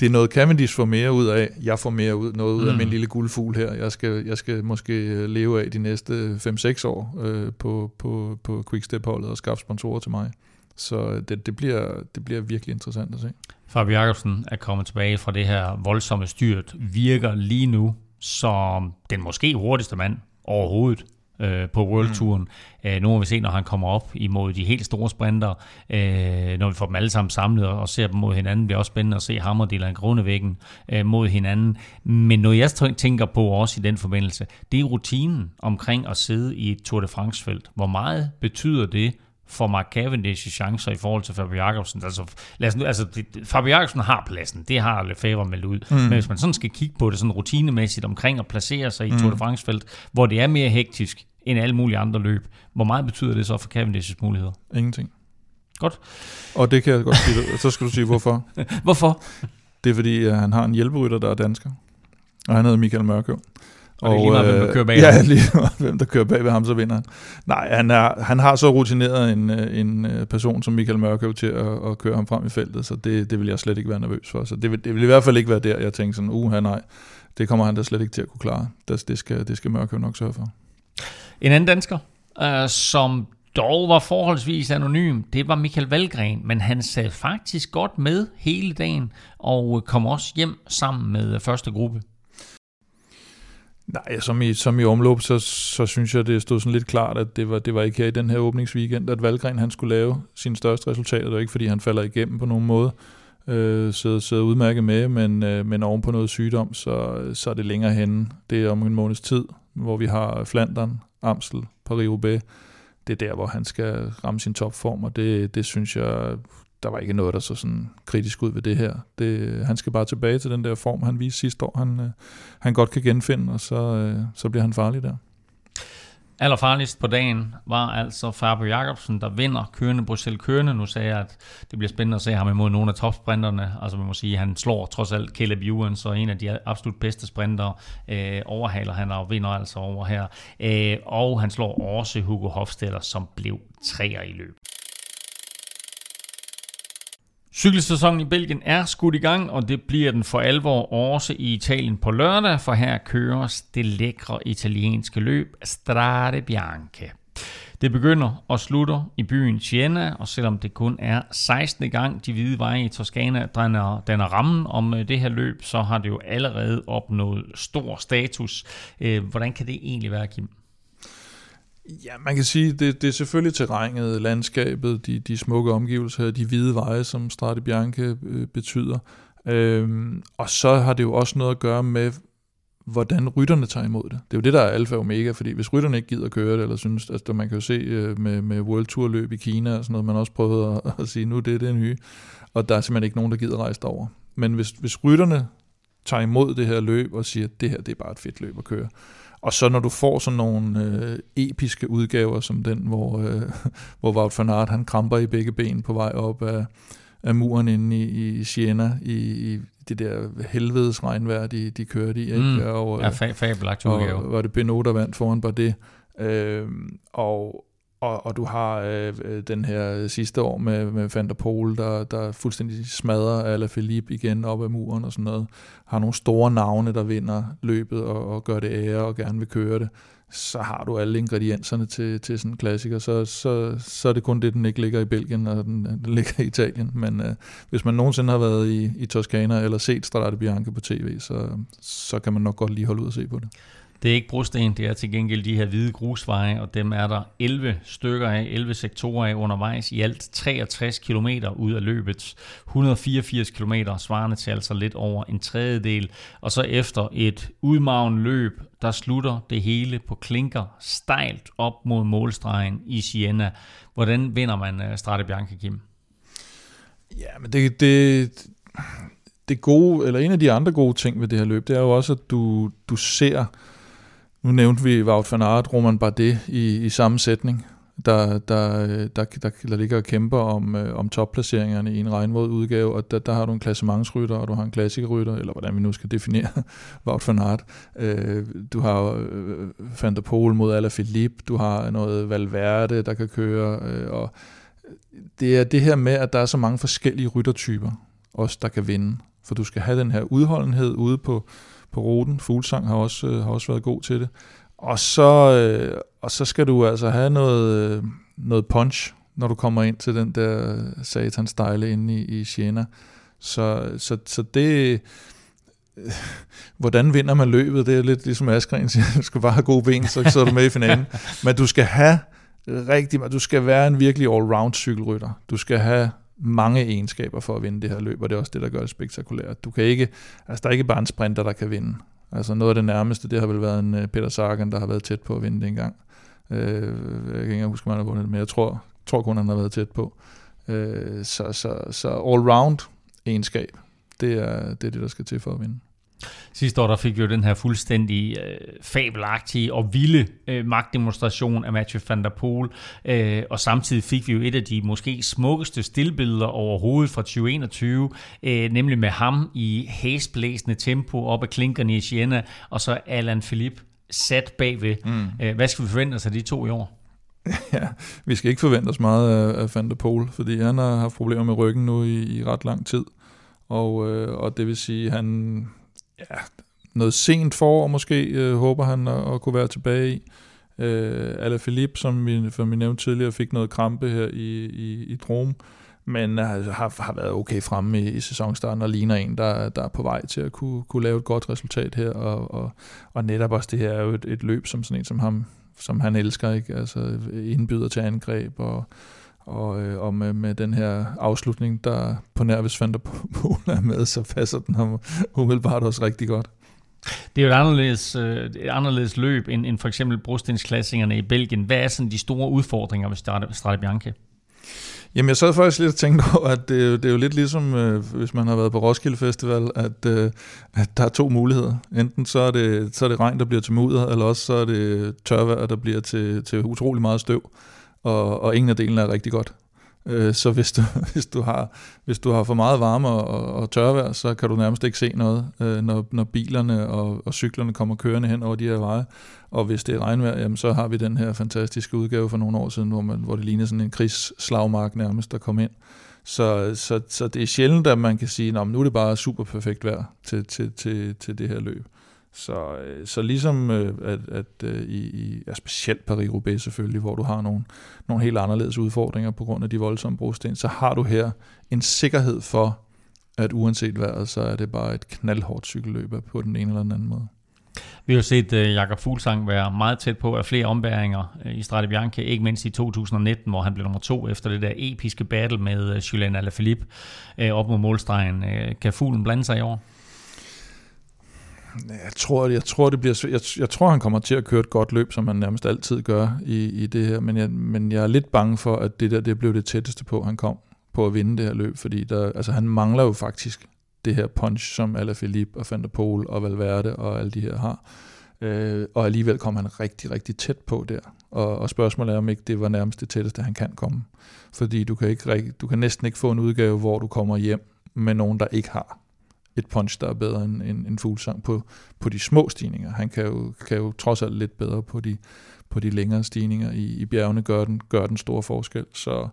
Speaker 3: det er noget Cavendish får mere ud af. Jeg får mere ud, noget ud mm. af min lille guldfugl her. Jeg skal, jeg skal måske øh, leve af de næste 5-6 år øh, på, på, på Quickstep-holdet og skaffe sponsorer til mig. Så det, det, bliver, det bliver virkelig interessant at se.
Speaker 2: Fabio Jacobsen er kommet tilbage fra det her voldsomme styrt, virker lige nu som den måske hurtigste mand overhovedet øh, på World Touren. Mm. Øh, nu må vi se, når han kommer op imod de helt store sprinter, øh, når vi får dem alle sammen samlet og ser dem mod hinanden. Det bliver også spændende at se ham og Dylan Grunevæggen øh, mod hinanden. Men noget jeg tænker på også i den forbindelse, det er rutinen omkring at sidde i et Tour de France-felt. Hvor meget betyder det for Mark Cavendish chancer i forhold til Fabio Jacobsen. Altså, lad os nu, altså det, Fabio Jacobsen har pladsen, det har Lefebvre meldt ud. Mm. Men hvis man sådan skal kigge på det sådan rutinemæssigt omkring at placere sig i mm. Tour de France-felt, hvor det er mere hektisk end alle mulige andre løb, hvor meget betyder det så for Cavendish's muligheder?
Speaker 3: Ingenting.
Speaker 2: Godt.
Speaker 3: Og det kan jeg godt sige. Så skal du sige, hvorfor.
Speaker 2: hvorfor?
Speaker 3: Det er fordi, at han har en hjælperytter, der er dansker. Og han hedder Michael Mørkøv.
Speaker 2: Og, og det er lige meget, hvem der kører bag
Speaker 3: ja, ham. lige hvem der kører bag ved ham, så vinder han. Nej, han, er, han har så rutineret en, en øh, person som Michael Mørkøv til at, at køre ham frem i feltet, så det, det vil jeg slet ikke være nervøs for. Så det vil, det vil i hvert fald ikke være der, jeg tænker sådan, uh, nej, det kommer han da slet ikke til at kunne klare. Det, det, skal, det skal Mørkøv nok sørge for.
Speaker 2: En anden dansker, øh, som dog var forholdsvis anonym, det var Michael Valgren, men han sad faktisk godt med hele dagen og kom også hjem sammen med første gruppe.
Speaker 3: Nej, som i, som i omløb, så, så synes jeg, det stod sådan lidt klart, at det var, det var ikke her i den her åbningsweekend, at Valgren han skulle lave sine største resultater. Det var ikke, fordi han falder igennem på nogen måde, øh, sidder, sidder udmærket med, men, øh, men oven på noget sygdom, så, så er det længere henne. Det er om en måneds tid, hvor vi har Flandern, Amstel, Paris-Roubaix. Det er der, hvor han skal ramme sin topform, og det, det synes jeg der var ikke noget, der så sådan kritisk ud ved det her. Det, han skal bare tilbage til den der form, han viste sidste år, han, øh, han godt kan genfinde, og så, øh, så bliver han farlig der.
Speaker 2: Allerfarligst på dagen var altså Fabio Jacobsen, der vinder kørende Bruxelles kørende. Nu sagde jeg, at det bliver spændende at se ham imod nogle af topsprinterne. Altså man må sige, at han slår trods alt Caleb Ewan, så en af de absolut bedste sprintere øh, overhaler han og vinder altså over her. Øh, og han slår også Hugo Hofstetter, som blev træer i løbet. Cykelsæsonen i Belgien er skudt i gang, og det bliver den for alvor også i Italien på lørdag, for her køres det lækre italienske løb Strade Bianche. Det begynder og slutter i byen Siena, og selvom det kun er 16. gang de hvide veje i Toskana danner, danner rammen om øh, det her løb, så har det jo allerede opnået stor status. Øh, hvordan kan det egentlig være, Kim?
Speaker 3: Ja, man kan sige, det, det er selvfølgelig terrænet, landskabet, de, de smukke omgivelser, de hvide veje, som Strade Bianche øh, betyder. Øhm, og så har det jo også noget at gøre med, hvordan rytterne tager imod det. Det er jo det, der er alfa og omega, fordi hvis rytterne ikke gider køre det, eller synes, altså man kan jo se øh, med, med World Tour løb i Kina og sådan noget, man også prøvet at, at sige, nu det er det nye, og der er simpelthen ikke nogen, der gider rejse derover. Men hvis, hvis rytterne tager imod det her løb og siger, at det her det er bare et fedt løb at køre, og så når du får sådan nogle øh, episke udgaver som den, hvor, øh, hvor Wout van Aert, han kramper i begge ben på vej op af, af muren inde i, i Siena, i, i det der helvedes regnvejr, de, de kørte i. Ikke? Mm.
Speaker 2: Og, ja, fa- fabelagt udgave.
Speaker 3: Og var det Benoit, der vandt foran det. Øh, og, og, og du har øh, øh, den her sidste år med, med Van der Pol, der, der fuldstændig smadrer Alaphilippe igen op ad muren og sådan noget. Har nogle store navne, der vinder løbet og, og gør det ære og gerne vil køre det. Så har du alle ingredienserne til, til sådan en klassiker. Så, så, så er det kun det, den ikke ligger i Belgien, og den, den ligger i Italien. Men øh, hvis man nogensinde har været i, i Toskana eller set Strade Bianche på tv, så, så kan man nok godt lige holde ud og se på det.
Speaker 2: Det er ikke brosten, det er til gengæld de her hvide grusveje, og dem er der 11 stykker af, 11 sektorer af undervejs, i alt 63 km ud af løbet. 184 km svarende til altså lidt over en tredjedel. Og så efter et udmagen løb, der slutter det hele på klinker stejlt op mod målstregen i Siena. Hvordan vinder man øh, Strade Bianca, Kim?
Speaker 3: Ja, men det, det, det gode, eller en af de andre gode ting ved det her løb, det er jo også, at du, du ser, nu nævnte vi Wout van Aert, Roman Bardet i, i samme sætning, der, der, der, der, der ligger og kæmper om, øh, om topplaceringerne i en regnvåd udgave, og der, der har du en klassementsrytter, og du har en klassikerrytter, eller hvordan vi nu skal definere Wout van Aert. Øh, du har øh, Van der Pol mod Alaphilippe, du har noget Valverde, der kan køre, øh, og det er det her med, at der er så mange forskellige ryttertyper, også der kan vinde. For du skal have den her udholdenhed ude på, på ruten. Fuglsang har også, øh, har også været god til det. Og så, øh, og så skal du altså have noget, øh, noget punch, når du kommer ind til den der satans stejle inde i, i Siena. Så, så, så det... Øh, hvordan vinder man løbet? Det er lidt ligesom Askren siger, du skal bare have gode ben, så, så er du med i finalen. Men du skal have rigtig, du skal være en virkelig all-round cykelrytter. Du skal have mange egenskaber for at vinde det her løb, og det er også det, der gør det spektakulært. Du kan ikke, altså der er ikke bare en sprinter, der kan vinde. Altså noget af det nærmeste, det har vel været en øh, Peter Sagan, der har været tæt på at vinde det engang. Øh, jeg kan ikke huske, om han har vundet det, men jeg tror, tror kun, han har været tæt på. Øh, så, så, så all-round egenskab, det er, det er det, der skal til for at vinde.
Speaker 2: Sidste år der fik vi jo den her fuldstændig øh, fabelagtige og vilde øh, magtdemonstration af Mathieu van der Poel, øh, og samtidig fik vi jo et af de måske smukkeste stillbilleder overhovedet fra 2021, øh, nemlig med ham i hæsblæsende tempo op ad klinkerne i Siena, og så Alan Philippe sat bagved. Mm. Øh, hvad skal vi forvente os af de to i år?
Speaker 3: Ja, vi skal ikke forvente os meget af, Van der Poel, fordi han har haft problemer med ryggen nu i, i ret lang tid. Og, øh, og det vil sige, han ja, noget sent forår måske, øh, håber han at, at kunne være tilbage i. Øh, Ala Philippe, som vi, som vi nævnte tidligere, fik noget krampe her i, i, i Drome, men altså, har, har været okay fremme i, i sæsonstarten og ligner en, der, der er på vej til at kunne, kunne lave et godt resultat her, og, og, og netop også det her er jo et, et løb som sådan en som ham, som han elsker, ikke? altså indbyder til angreb, og, og, øh, og med, med den her afslutning, der på nær hvis Van der Poel er med, så passer den ham umiddelbart også rigtig godt.
Speaker 2: Det er jo et anderledes, øh, et anderledes løb end, end for eksempel brostensklassingerne i Belgien. Hvad er sådan de store udfordringer ved Strade Bianche?
Speaker 3: Jamen jeg sad faktisk lidt og tænkte over, at det, det er jo lidt ligesom, øh, hvis man har været på Roskilde Festival, at, øh, at der er to muligheder. Enten så er, det, så er det regn, der bliver til mudder, eller også så er det tørvejr, der bliver til, til utrolig meget støv og, og ingen af delene er rigtig godt. Øh, så hvis du, hvis, du har, hvis du har for meget varme og, og tørvejr, så kan du nærmest ikke se noget, øh, når, når bilerne og, og cyklerne kommer kørende hen over de her veje. Og hvis det er regnvejr, jamen, så har vi den her fantastiske udgave for nogle år siden, hvor, man, hvor det ligner sådan en krigsslagmark nærmest, der kom ind. Så, så, så det er sjældent, at man kan sige, at nu er det bare super perfekt vejr til, til, til, til det her løb. Så, øh, så ligesom øh, at, at øh, i, i ja, specielt Paris-Roubaix selvfølgelig, hvor du har nogle, nogle helt anderledes udfordringer på grund af de voldsomme brosten, så har du her en sikkerhed for, at uanset vejret, så er det bare et knaldhårdt cykelløb på den ene eller den anden måde.
Speaker 2: Vi har set uh, Jakob Fuglsang være meget tæt på af flere ombæringer uh, i Strade Bianche, ikke mindst i 2019, hvor han blev nummer to efter det der episke battle med uh, Julian Alaphilippe uh, op mod målstregen. Uh, kan fuglen blande sig i år?
Speaker 3: Jeg tror, jeg tror, det bliver, jeg, jeg tror, han kommer til at køre et godt løb, som han nærmest altid gør i, i det her, men jeg, men jeg er lidt bange for, at det der det blev det tætteste på, han kom på at vinde det her løb, fordi der, altså, han mangler jo faktisk det her punch, som Alaphilippe og Van der Pol og Valverde og alle de her har. Øh, og alligevel kom han rigtig, rigtig tæt på der. Og, og spørgsmålet er, om ikke det var nærmest det tætteste, han kan komme. Fordi du kan, ikke, du kan næsten ikke få en udgave, hvor du kommer hjem med nogen, der ikke har et punch, der er bedre end en, end fuglsang på, på de små stigninger. Han kan jo, kan jo trods alt lidt bedre på de, på de længere stigninger i, i bjergene, gør den, gør den store forskel. Så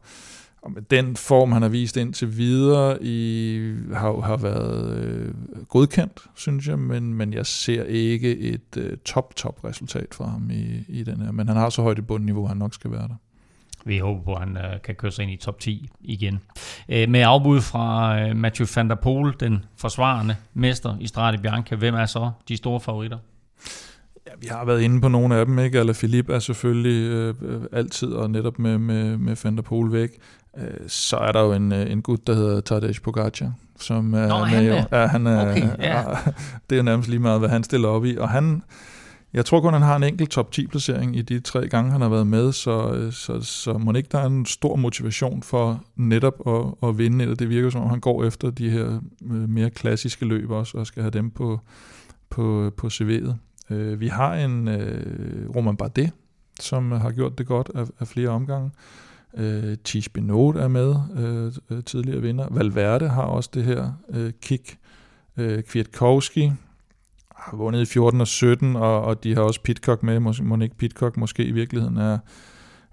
Speaker 3: og med den form, han har vist indtil videre, i, har, har været øh, godkendt, synes jeg, men, men jeg ser ikke et øh, top-top resultat for ham i, i den her. Men han har så højt et bundniveau, han nok skal være der.
Speaker 2: Vi håber på, at han uh, kan køre sig ind i top 10 igen. Uh, med afbud fra uh, Mathieu van der Poel, den forsvarende mester i Strade Bianca, hvem er så de store favoritter?
Speaker 3: Ja, vi har været inde på nogle af dem, ikke? Eller Philip er selvfølgelig øh, altid, og netop med, med, med Van der Poel væk. Øh, så er der jo en, en gut, der hedder Tadej Pogacar, som er
Speaker 2: Nå, med, han er.
Speaker 3: Ja, han er, okay, ja. det er nærmest lige meget, hvad han stiller op i. Og han, jeg tror kun, han har en enkelt top 10 placering i de tre gange, han har været med, så, øh, så, så må ikke der er en stor motivation for netop at, at vinde, eller det virker som om, han går efter de her øh, mere klassiske løb også, og skal have dem på, på, på CV'et. Øh, vi har en Roman Bardet, som har gjort det godt af, af flere omgange. Øh, Tish Benot er med, øh, tidligere vinder. Valverde har også det her øh, kick. Øh, Kwiatkowski har vundet i 14 og 17, og, og de har også Pitcock med. Må, må ikke Pitcock måske i virkeligheden er,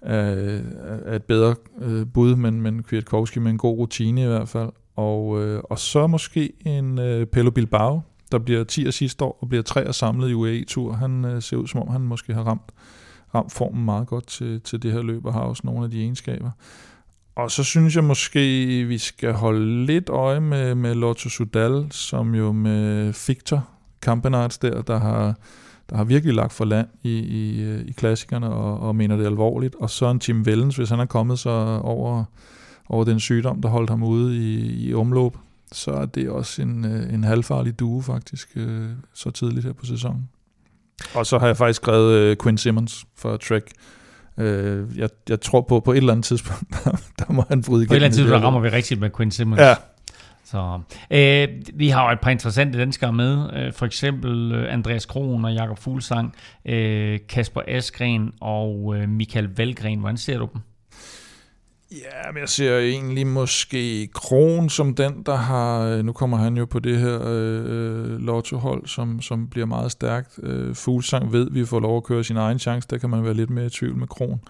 Speaker 3: er, er et bedre øh, bud, men, men Kwiatkowski med en god rutine i hvert fald. Og, øh, og så måske en øh, Pello Bilbao, der bliver 10 sidste år og bliver 3 og samlet i UAE-tur. Han øh, ser ud som om, han måske har ramt, ramt formen meget godt til, til det her løb, og har også nogle af de egenskaber. Og så synes jeg måske, vi skal holde lidt øje med, med Lotto Sudal, som jo med Victor Campenarts der, der har, der har virkelig lagt for land i, i, øh, i klassikerne og, og mener det alvorligt. Og så en Tim Vellens, hvis han er kommet så over, over den sygdom, der holdt ham ude i, i omløb, så er det også en, øh, en halvfarlig due faktisk, øh, så tidligt her på sæsonen. Og så har jeg faktisk skrevet Quinn Simmons for Trek. Jeg, jeg tror på, på et eller andet tidspunkt, der, der må han bryde
Speaker 2: igennem. På et eller andet tidspunkt rammer vi rigtigt med Quinn Simmons.
Speaker 3: Ja,
Speaker 2: så, øh, vi har jo et par interessante danskere med, øh, for eksempel øh, Andreas Kron og Jakob Fuglsang, øh, Kasper Askren og øh, Michael Valgren. Hvordan ser du dem?
Speaker 3: Ja, men jeg ser egentlig måske Kron som den, der har... Øh, nu kommer han jo på det her øh, øh, lottohold, som, som bliver meget stærkt. Øh, Fuglsang ved, at vi får lov at køre sin egen chance. Der kan man være lidt mere i tvivl med Kron.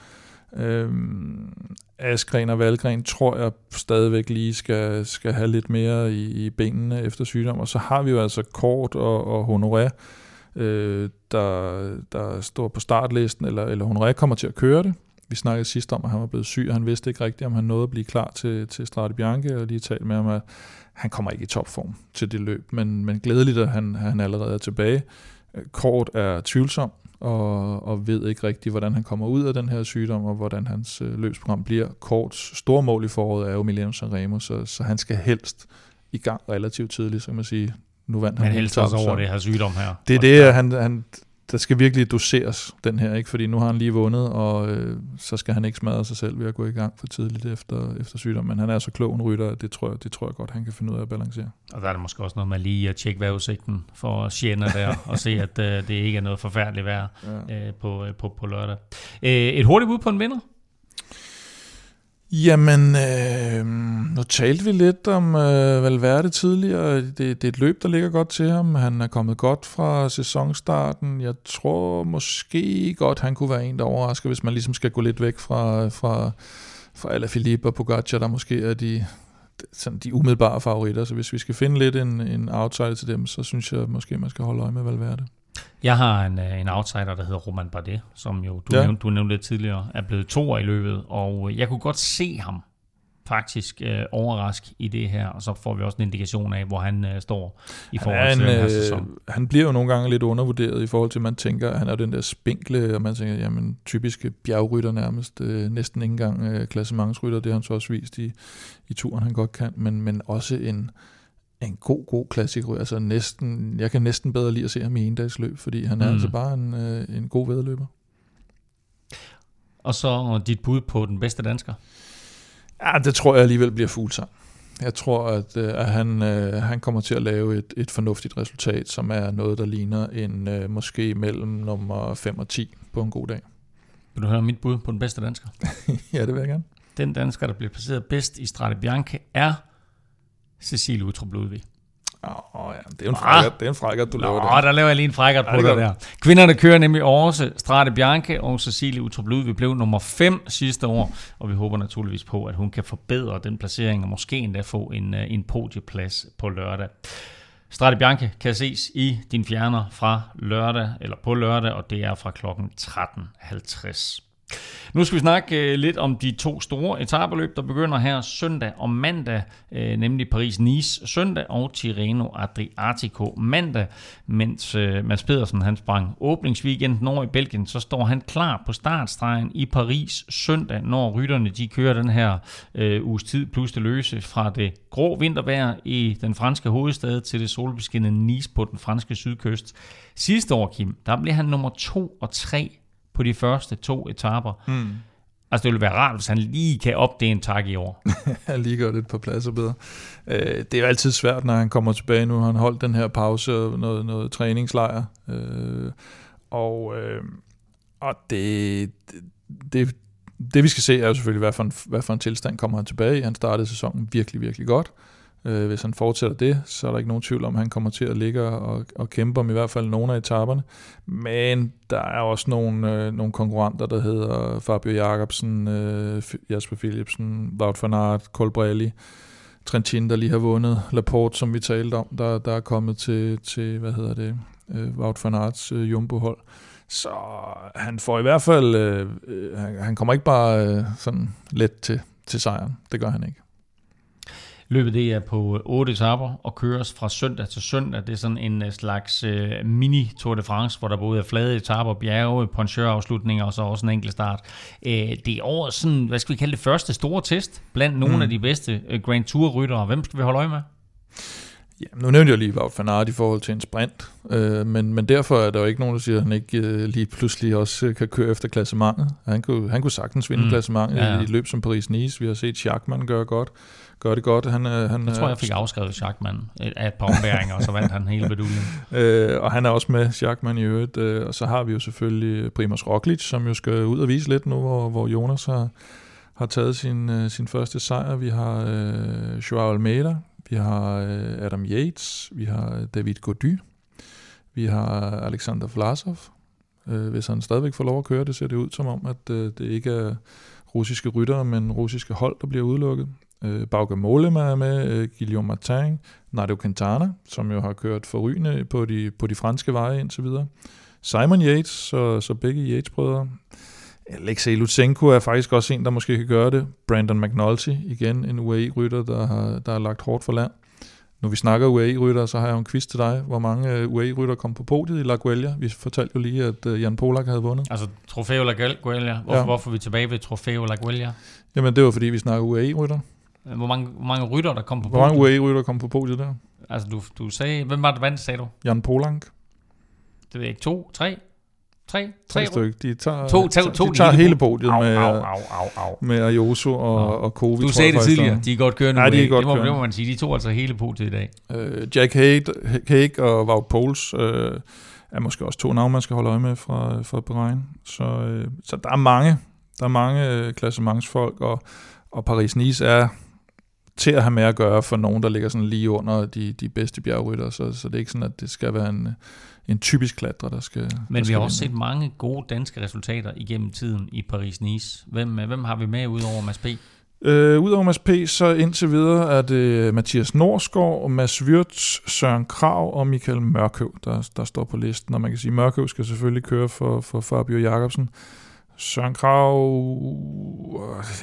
Speaker 3: Øhm, Askren og Valgren tror jeg stadigvæk lige skal, skal have lidt mere i, i benene efter sygdom. Og så har vi jo altså Kort og, og Honoré, øh, der, der står på startlisten, eller, eller Honoré kommer til at køre det. Vi snakkede sidst om, at han var blevet syg, og han vidste ikke rigtigt, om han nåede at blive klar til, til Strade Bianche, og lige talt med ham, at han kommer ikke i topform til det løb, men, men glædeligt, at han, han allerede er tilbage. Øh, Kort er tvivlsom, og, og ved ikke rigtigt, hvordan han kommer ud af den her sygdom, og hvordan hans øh, løbsprogram bliver. Korts store mål i foråret er jo Milano Sanremo, så, så han skal helst i gang relativt tidligt, så kan man sige. Nu vandt
Speaker 2: han Men helst også over det her sygdom her.
Speaker 3: Det er det, han, han, der skal virkelig doseres, den her, ikke? fordi nu har han lige vundet, og øh, så skal han ikke smadre sig selv ved at gå i gang for tidligt efter, efter sygdom. Men han er så klog en rytter, det tror, jeg, det tror jeg godt, han kan finde ud af at balancere.
Speaker 2: Og der er det måske også noget med lige at tjekke vejrudsigten for Siena der, og se, at øh, det ikke er noget forfærdeligt vejr ja. øh, på, øh, på, på lørdag. Øh, et hurtigt bud på en vinder?
Speaker 3: Jamen, øh, nu talte vi lidt om øh, Valverde tidligere. Det, det er et løb, der ligger godt til ham. Han er kommet godt fra sæsonstarten. Jeg tror måske godt, han kunne være en, der overrasker, hvis man ligesom skal gå lidt væk fra, fra, fra Alaphilippe og Pogacar, der måske er de, sådan de umiddelbare favoritter. Så hvis vi skal finde lidt en, en outsider til dem, så synes jeg måske, man skal holde øje med Valverde.
Speaker 2: Jeg har en, øh, en outsider, der hedder Roman Bardet, som jo du, ja. nævnte, du nævnte lidt tidligere, er blevet to i løbet, og jeg kunne godt se ham faktisk øh, overrask i det her, og så får vi også en indikation af, hvor han øh, står i forhold en, til den her øh, sæson.
Speaker 3: Han bliver jo nogle gange lidt undervurderet i forhold til, at man tænker, at han er den der spinkle, og man tænker, jamen typiske bjergrytter nærmest, øh, næsten ikke engang øh, klassementsrytter, det har han så også vist i, i turen, han godt kan, men, men også en, en god, god klassiker. Altså næsten, jeg kan næsten bedre lide at se ham i løb, fordi han er mm. altså bare en, øh, en god vedløber.
Speaker 2: Og så dit bud på den bedste dansker?
Speaker 3: Ja, det tror jeg alligevel bliver Fuglsang. Jeg tror, at, øh, at han, øh, han kommer til at lave et, et fornuftigt resultat, som er noget, der ligner en øh, måske mellem nummer 5 og 10 på en god dag.
Speaker 2: Vil du høre mit bud på den bedste dansker?
Speaker 3: ja, det vil jeg gerne.
Speaker 2: Den dansker, der bliver placeret bedst i Strade Bianche, er Cecilie Utrup Ludvig.
Speaker 3: Åh oh, ja, det er en frækkert, det er en frækkert, du Nå, laver
Speaker 2: det. der laver jeg lige en frækkert på ja, det der. Kvinderne kører nemlig også Strade Bianche og Cecilie Utrup Ludvig blev nummer 5 sidste år, og vi håber naturligvis på, at hun kan forbedre den placering og måske endda få en, øh, en podieplads på lørdag. Strade Bianche kan ses i din fjerner fra lørdag, eller på lørdag, og det er fra klokken 13.50. Nu skal vi snakke øh, lidt om de to store etabeløb, der begynder her søndag og mandag, øh, nemlig Paris-Nice søndag og Tirreno Adriatico mandag, mens øh, Mads Pedersen han sprang åbningsweekenden over i Belgien, så står han klar på startstregen i Paris søndag, når rytterne de kører den her øh, uges tid plus det løse fra det grå vintervejr i den franske hovedstad til det solbeskinnede Nice på den franske sydkyst. Sidste år, Kim, der blev han nummer 2 og 3 på de første to etaper. Mm. Altså, det ville være rart, hvis han lige kan opdage en tak i år.
Speaker 3: han lige gør det på pladser bedre. Øh, det er jo altid svært, når han kommer tilbage nu. Han holdt den her pause og noget, noget træningslejr. Øh, og, øh, og det, det, det, vi skal se, er jo selvfølgelig, hvad for, en, hvad for en tilstand kommer han tilbage i. Han startede sæsonen virkelig, virkelig godt. Øh, Øh, hvis han fortsætter det, så er der ikke nogen tvivl om, at han kommer til at ligge og, og kæmpe om i hvert fald nogle af etaperne. Men der er også nogle, øh, nogle konkurrenter, der hedder Fabio Jacobsen, øh, Jasper Philipsen, Wout van Aert, Colbrelli, Trentin, der lige har vundet, Laporte, som vi talte om, der, der er kommet til, til hvad hedder det, øh, Wout van Aerts øh, jumbo-hold. Så han får i hvert fald, øh, øh han, han kommer ikke bare øh, sådan let til, til sejren. Det gør han ikke.
Speaker 2: Løbet det er på 8 etaper og køres fra søndag til søndag. Det er sådan en øh, slags uh, mini Tour de France, hvor der både er flade etaper, bjerge, ponchørafslutninger og så også en enkelt start. Uh, det er over sådan, hvad skal vi kalde det, første store test blandt nogle mm. af de bedste uh, Grand Tour-ryttere. Hvem skal vi holde øje med?
Speaker 3: Ja, nu nævnte jeg lige Wout van Aert i forhold til en sprint, øh, men, men derfor er der jo ikke nogen, der siger, at han ikke øh, lige pludselig også kan køre efter klassementet. Han kunne, han kunne sagtens vinde mm. klassementet ja, ja. i løb som Paris-Nice. Vi har set Schachmann gøre godt gør det godt. Han, han,
Speaker 2: jeg tror, jeg fik afskrevet Schachmann af et par ombæringer, og så vandt han hele beduljen.
Speaker 3: øh, og han er også med, Schachmann i øvrigt. Øh, og så har vi jo selvfølgelig Primoz Roglic, som jo skal ud og vise lidt nu, hvor, hvor Jonas har, har taget sin, øh, sin første sejr. Vi har øh, Joao Almeida, vi har øh, Adam Yates, vi har øh, David Gody, vi har Alexander Vlasov, øh, hvis han stadigvæk får lov at køre. Det ser det ud som om, at øh, det ikke er russiske ryttere, men russiske hold, der bliver udelukket. Øh, Bauke Mollema er med, øh, Guillaume Martin, Nadio Quintana, som jo har kørt forrygende på de, på de franske veje indtil videre. Simon Yates, så, så begge Yates-brødre. Alexei Lutsenko er faktisk også en, der måske kan gøre det. Brandon McNulty, igen en UAE-rytter, der har, der har lagt hårdt for land. Når vi snakker UAE-rytter, så har jeg en quiz til dig. Hvor mange øh, UAE-rytter kom på podiet i La Guelia? Vi fortalte jo lige, at øh, Jan Polak havde vundet.
Speaker 2: Altså Trofeo La Guelia. Hvorfor, ja. hvorfor er vi tilbage ved Trofeo La Guelia?
Speaker 3: Jamen det var fordi, vi snakker UAE-rytter.
Speaker 2: Hvor mange, hvor mange rytter, der kom på
Speaker 3: podiet? Hvor mange UAE-rytter kom på podiet der?
Speaker 2: Altså, du, du sagde... Hvem var det vandt, sagde du?
Speaker 3: Jan Polank.
Speaker 2: Det ved jeg ikke. To? Tre? Tre?
Speaker 3: Tre stykker. De tager,
Speaker 2: to, to, to,
Speaker 3: de tager hele podiet au, med, au, au, au, au. med Ayuso og, ja. og Kovi.
Speaker 2: Du sagde det tidligere, de er godt kørende. Nej, de er godt det, må, kørende. det må man sige. De tog altså hele podiet i dag.
Speaker 3: Uh, Jack Hague og Wout Poles uh, er måske også to navne, man skal holde øje med fra, fra Bahrain. Så, uh, så der er mange, der er mange uh, klassementsfolk, og, og Paris-Nice er til at have med at gøre for nogen, der ligger sådan lige under de, de bedste bjergrytter, så, så det er ikke sådan, at det skal være en, en typisk klatrer, der skal
Speaker 2: Men
Speaker 3: der
Speaker 2: vi har også set mange gode danske resultater igennem tiden i Paris-Nice. Hvem, hvem har vi med udover Mads P?
Speaker 3: Øh, Udover Mads P, så indtil videre er det Mathias Norsgaard, Mads Wirtz, Søren Krav og Michael Mørkøv, der, der står på listen. Og man kan sige, at Mørkøv skal selvfølgelig køre for, for Fabio Jacobsen. Søren Krav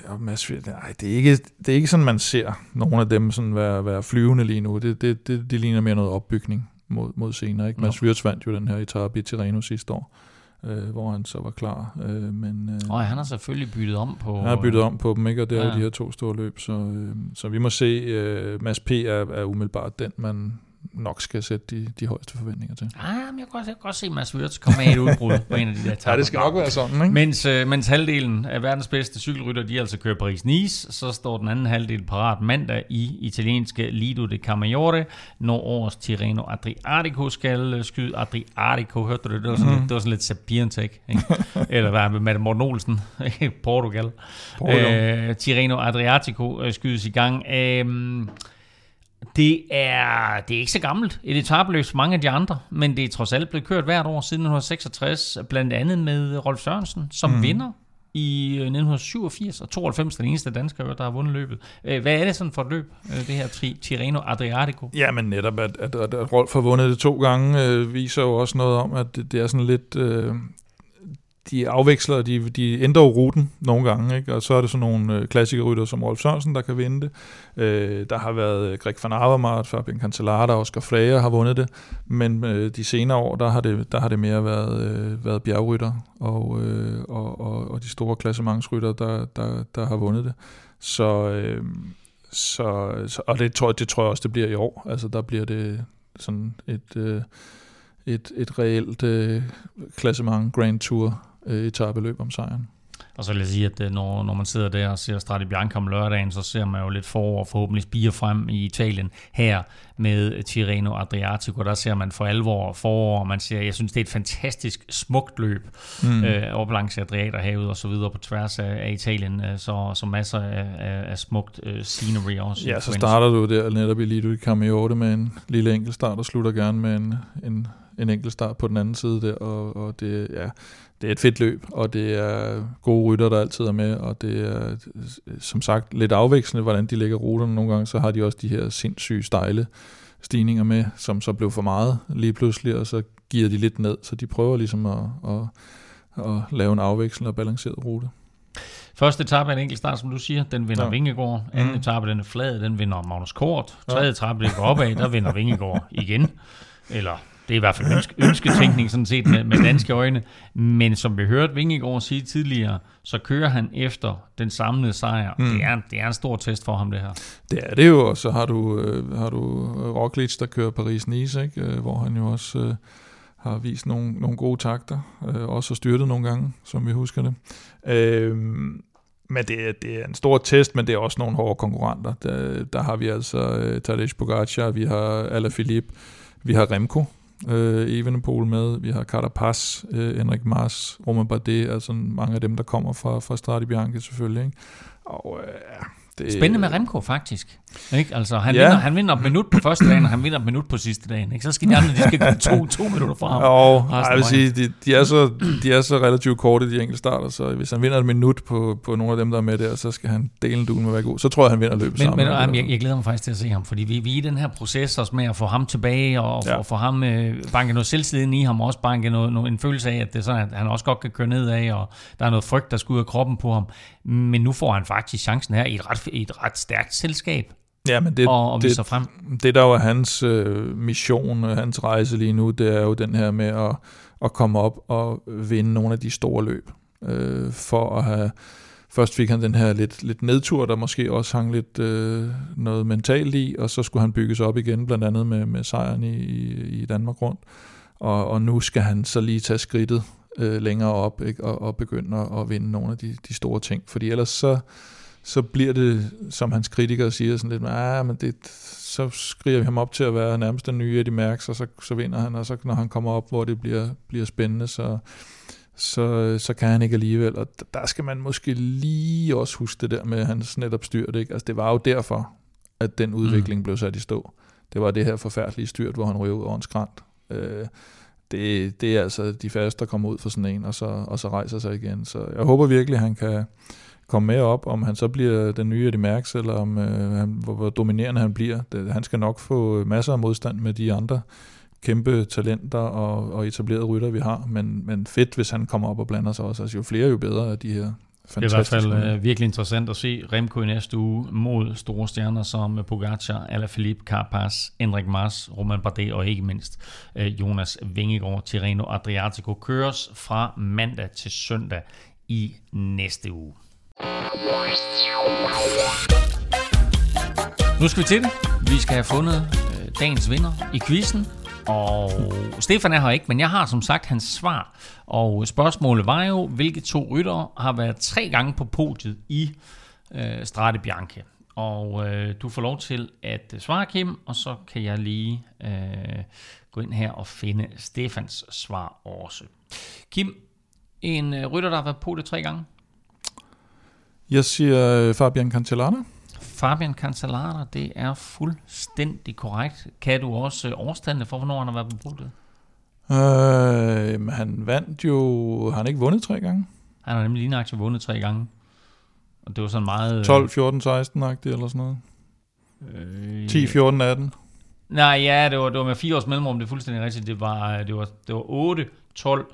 Speaker 3: og Mads nej, det er, ikke, det er ikke sådan, man ser nogle af dem sådan være, være flyvende lige nu. Det, det, det, det ligner mere noget opbygning mod, mod senere. Ikke? Mads Wirtz vandt jo den her etape i Tirreno sidste år, øh, hvor han så var klar. Øh, men,
Speaker 2: øh, og han har selvfølgelig byttet om på...
Speaker 3: Han har byttet om på dem, ikke? og det ja. er de her to store løb. Så, øh, så vi må se, øh, Mads P. er, er umiddelbart den, man, nok skal sætte de, de højeste forventninger til.
Speaker 2: Ah, men jeg kan godt, jeg kan godt se Mads Wirtz komme med et udbrud på en af de der
Speaker 3: etaper. Ja, det skal nok være sådan, ikke?
Speaker 2: Mens, øh, mens halvdelen af verdens bedste cykelrytter, de altså kører Paris-Nice, så står den anden halvdel parat mandag i italienske Lido de Camaiore, når årets Tirreno Adriatico skal øh, skyde Adriatico, hørte du det? Det var sådan, mm. lidt, det var sådan lidt Sapientek, ikke? Eller hvad med Morten Olsen, Portugal. Portugal. Øh, Tirreno Adriatico øh, skydes i gang. Øh, det er, det er ikke så gammelt, et som mange af de andre, men det er trods alt blevet kørt hvert år siden 1966, blandt andet med Rolf Sørensen som mm. vinder i 1987 og 92 den eneste dansker, der har vundet løbet. Øh, hvad er det sådan for et løb, øh, det her Tirreno Adriatico?
Speaker 3: Ja, men netop, at, at, at, at Rolf har vundet det to gange, øh, viser jo også noget om, at det, det er sådan lidt... Øh, de afveksler, de, de ændrer jo ruten nogle gange, ikke? og så er det sådan nogle øh, klassikerrytter som Rolf Sørensen, der kan vinde det. Øh, der har været øh, Greg van Avermaet, Fabian Cancellara og Oscar Freire har vundet det, men øh, de senere år, der har det, der har det mere været, øh, været bjergrytter og, øh, og, og, og de store klassementsrytter, der, der, der har vundet det. Så, øh, så, så, og det tror, det tror jeg også, det bliver i år. Altså der bliver det sådan et... Øh, et, et reelt øh, klassement Grand Tour øh, etabeløb om sejren.
Speaker 2: Og så vil jeg sige, at øh, når, når man sidder der og ser Strade Bianca om lørdagen, så ser man jo lidt for og forhåbentlig spire frem i Italien her med Tirreno Adriatico. Der ser man for alvor forår, og man ser, jeg synes, det er et fantastisk smukt løb mm. øh, op langs Adriaterhavet og så videre på tværs af, af Italien. Øh, så, så masser af, af, af smukt uh, scenery også.
Speaker 3: Ja, så starter du der netop i Lido Camiote med en lille enkelt start og slutter gerne med en, en en enkelt start på den anden side der, og, og det, ja, det er et fedt løb, og det er gode rytter, der altid er med, og det er som sagt lidt afvekslende, hvordan de lægger ruterne nogle gange, så har de også de her sindssyge stejle stigninger med, som så blev for meget lige pludselig, og så giver de lidt ned, så de prøver ligesom at, at, at lave en afvekslende og balanceret rute.
Speaker 2: Første etape er en enkelt start, som du siger. Den vinder ja. Vingegård. Anden mm. etape, den er flad. Den vinder Magnus Kort. Tredje ja. etape, det går opad. Der vinder Vingegård igen. Eller det er i hvert fald ønske, ønsketænkning sådan set med, med danske øjne. Men som vi hørte Vingegaard sige tidligere, så kører han efter den samlede sejr. Mm. Det, er, det er en stor test for ham, det her.
Speaker 3: Det er det jo, og så har du, øh, har du Roglic, der kører Paris-Nice, ikke? Øh, hvor han jo også øh, har vist nogle, nogle gode takter, øh, også har styrtet nogle gange, som vi husker det. Øh, men det, er, det er en stor test, men det er også nogle hårde konkurrenter. Der, der har vi altså øh, Tadej Pogacar, vi har Alaphilippe, vi har Remco, øh, Evenepoel med, vi har Carapaz, øh, Henrik Mars, Roman Bardet, altså mange af dem, der kommer fra, fra Strati Bianchi selvfølgelig. Ikke? Og øh,
Speaker 2: det, Spændende med Remco faktisk. Ikke? Altså, han, ja. vinder, han vinder et minut på første dagen, og han vinder et minut på sidste dagen. Ikke? Så skal de andre, de skal gå to, to minutter fra ham.
Speaker 3: Jo, jeg vil sige, de, de, er så, de er så relativt korte, de enkelte starter, så hvis han vinder et minut på, på nogle af dem, der er med der, så skal han dele en med at være god. Så tror jeg, han vinder løbet
Speaker 2: men,
Speaker 3: sammen.
Speaker 2: Men jeg, jeg, glæder mig faktisk til at se ham, fordi vi, vi er i den her proces også med at få ham tilbage, og ja. få ham øh, banke noget selvsliden i ham, og også banke noget, noget, en følelse af, at, det er sådan, at han også godt kan køre nedad, og der er noget frygt, der skal ud af kroppen på ham. Men nu får han faktisk chancen her i et ret, i et ret stærkt selskab.
Speaker 3: Ja, men det, og, og det, frem. det der var hans øh, mission, hans rejse lige nu, det er jo den her med at, at komme op og vinde nogle af de store løb. Øh, for at have, først fik han den her lidt, lidt nedtur, der måske også hang lidt øh, noget mentalt i, og så skulle han bygges op igen, blandt andet med, med sejren i, i, i Danmark rundt. Og, og nu skal han så lige tage skridtet øh, længere op ikke? Og, og begynde at, at vinde nogle af de, de store ting. Fordi ellers så, så bliver det, som hans kritikere siger, sådan lidt, ah, men det, så skriver vi ham op til at være nærmest den nye Eddie Merckx, og så, så vinder han, og så når han kommer op, hvor det bliver, bliver spændende, så, så, så kan han ikke alligevel. Og der skal man måske lige også huske det der med hans netop styrt. Ikke? Altså, det var jo derfor, at den udvikling mm. blev sat i stå. Det var det her forfærdelige styrt, hvor han ryger ud over en skrant. Øh, det, det er altså de færreste, der kommer ud for sådan en, og så, og så rejser sig igen. Så jeg håber virkelig, at han kan komme med op, om han så bliver den nye Eddie Merckx, eller om øh, han, hvor, hvor dominerende han bliver. Det, han skal nok få masser af modstand med de andre kæmpe talenter og, og etablerede rytter, vi har, men, men fedt, hvis han kommer op og blander sig også. Altså jo flere, jo bedre af de her
Speaker 2: det er i hvert fald uh, virkelig interessant at se Remco i næste uge mod store stjerner som Pogacar, Alaphilippe, Carapaz, Enrik Mars, Roman Bardet og ikke mindst uh, Jonas Vingegaard. Tirreno Adriatico køres fra mandag til søndag i næste uge. Nu skal vi til det. Vi skal have fundet øh, dagens vinder i quizzen. Og Stefan er her ikke, men jeg har som sagt hans svar. Og spørgsmålet var jo, hvilke to ryttere har været tre gange på podiet i øh, Strade Bianche. Og øh, du får lov til at svare, Kim, og så kan jeg lige øh, gå ind her og finde Stefans svar også. Kim, en øh, rytter, der har været på det tre gange?
Speaker 3: Jeg siger øh, Fabian Cancellara.
Speaker 2: Fabian Cancellara, det er fuldstændig korrekt. Kan du også øh, årstandene for, hvornår han har været på podiet?
Speaker 3: Øh, han vandt jo... Har han ikke vundet tre gange?
Speaker 2: Han har nemlig lige vundet tre gange. Og det var sådan meget...
Speaker 3: 12, 14, 16 agtigt eller sådan noget. Øh, 10, 14, 18.
Speaker 2: Nej, ja, det var, det var med fire års mellemrum, det er fuldstændig rigtigt. Det var, det var, det var 8, 12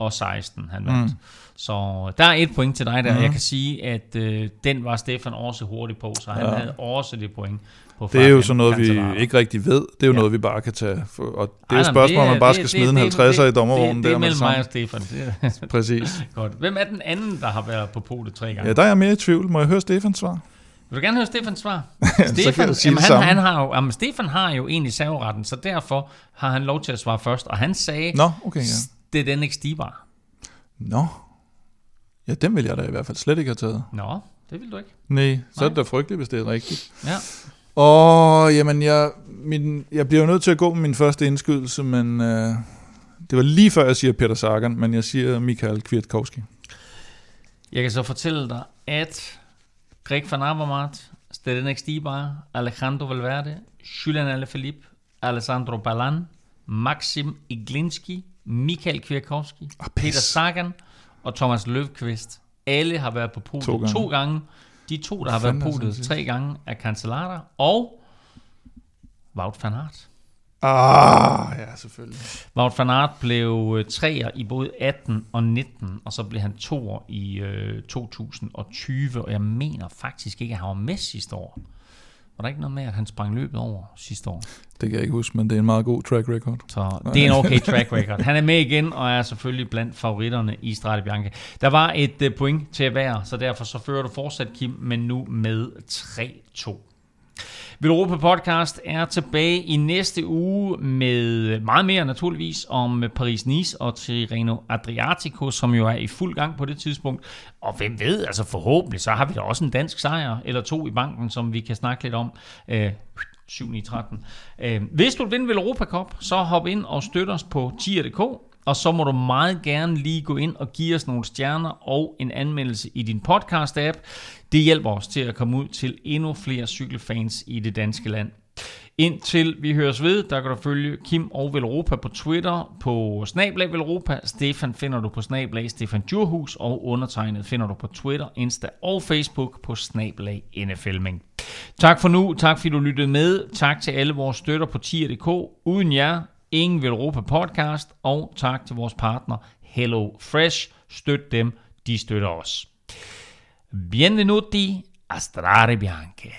Speaker 2: og 16, han vandt. Mm. Så der er et point til dig der. Mm. Jeg kan sige, at øh, den var Stefan også hurtig på, så han ja. havde også det point. På
Speaker 3: det er jo sådan noget, vi ikke rigtig ved. Det er jo ja. noget, vi bare kan tage. For, og det er jo et spørgsmål, om man bare skal det, smide det, en 50'er i dommervognen.
Speaker 2: Det, det, det er mellem mig og Stefan.
Speaker 3: Præcis.
Speaker 2: Godt. Hvem er den anden, der har været på polet tre gange?
Speaker 3: Ja, der er jeg mere i tvivl. Må jeg høre Stefans svar?
Speaker 2: Vil du gerne høre Stefans svar? Stefan, jamen, han, han har jo, jamen, Stefan har jo egentlig serveretten, så derfor har han lov til at svare først. Og han sagde,
Speaker 3: Nå, okay, ja.
Speaker 2: Det er den ikke stibar.
Speaker 3: Nå. Ja, den vil jeg da i hvert fald slet ikke have taget.
Speaker 2: Nå, det vil du ikke.
Speaker 3: Nej, så er det da frygteligt, hvis det er rigtigt.
Speaker 2: Ja.
Speaker 3: Og jamen, jeg, min, jeg bliver jo nødt til at gå med min første indskydelse, men øh, det var lige før, jeg siger Peter Sagan, men jeg siger Michael Kwiatkowski.
Speaker 2: Jeg kan så fortælle dig, at Greg van Avermaet, Stedenek Stibar, Alejandro Valverde, Julian Alaphilippe, Alessandro Balan, Maxim Iglinski, Michael Kwiatkowski, oh, Peter Sagan og Thomas Løvqvist. Alle har været på podiet to gange. To gange. De to, der har været på podiet tre gange, er Cancellara og Wout van Aert.
Speaker 3: Ah, ja, selvfølgelig.
Speaker 2: Wout van Aert blev øh, treer i både 18 og 19, og så blev han toer i øh, 2020, og jeg mener faktisk ikke, at han var med sidste år. Var der ikke noget med, at han sprang løbet over sidste år?
Speaker 3: Det kan jeg ikke huske, men det er en meget god track record.
Speaker 2: Så det er en okay track record. Han er med igen, og er selvfølgelig blandt favoritterne i Strade Bianca. Der var et uh, point til at være, så derfor så fører du fortsat, Kim, men nu med 3-2. Europa Podcast er tilbage i næste uge med meget mere naturligvis om Paris-Nice og Tirreno Adriatico, som jo er i fuld gang på det tidspunkt. Og hvem ved, altså forhåbentlig, så har vi da også en dansk sejr eller to i banken, som vi kan snakke lidt om. Øh, 7 13 øh, Hvis du vil vinde Europa Cup, så hop ind og støt os på tier.dk, og så må du meget gerne lige gå ind og give os nogle stjerner og en anmeldelse i din podcast-app. Det hjælper os til at komme ud til endnu flere cykelfans i det danske land. Indtil vi høres ved, der kan du følge Kim og Velropa på Twitter, på Snablag Velropa. Stefan finder du på Snablag Stefan Djurhus, og undertegnet finder du på Twitter, Insta og Facebook på Snablag NFLming. Tak for nu, tak fordi du lyttede med. Tak til alle vores støtter på tier.dk. Uden jer, Ingen vil Europa podcast, og tak til vores partner Hello Fresh. Støt dem, de støtter os. Benvenuti a Strade Bianche.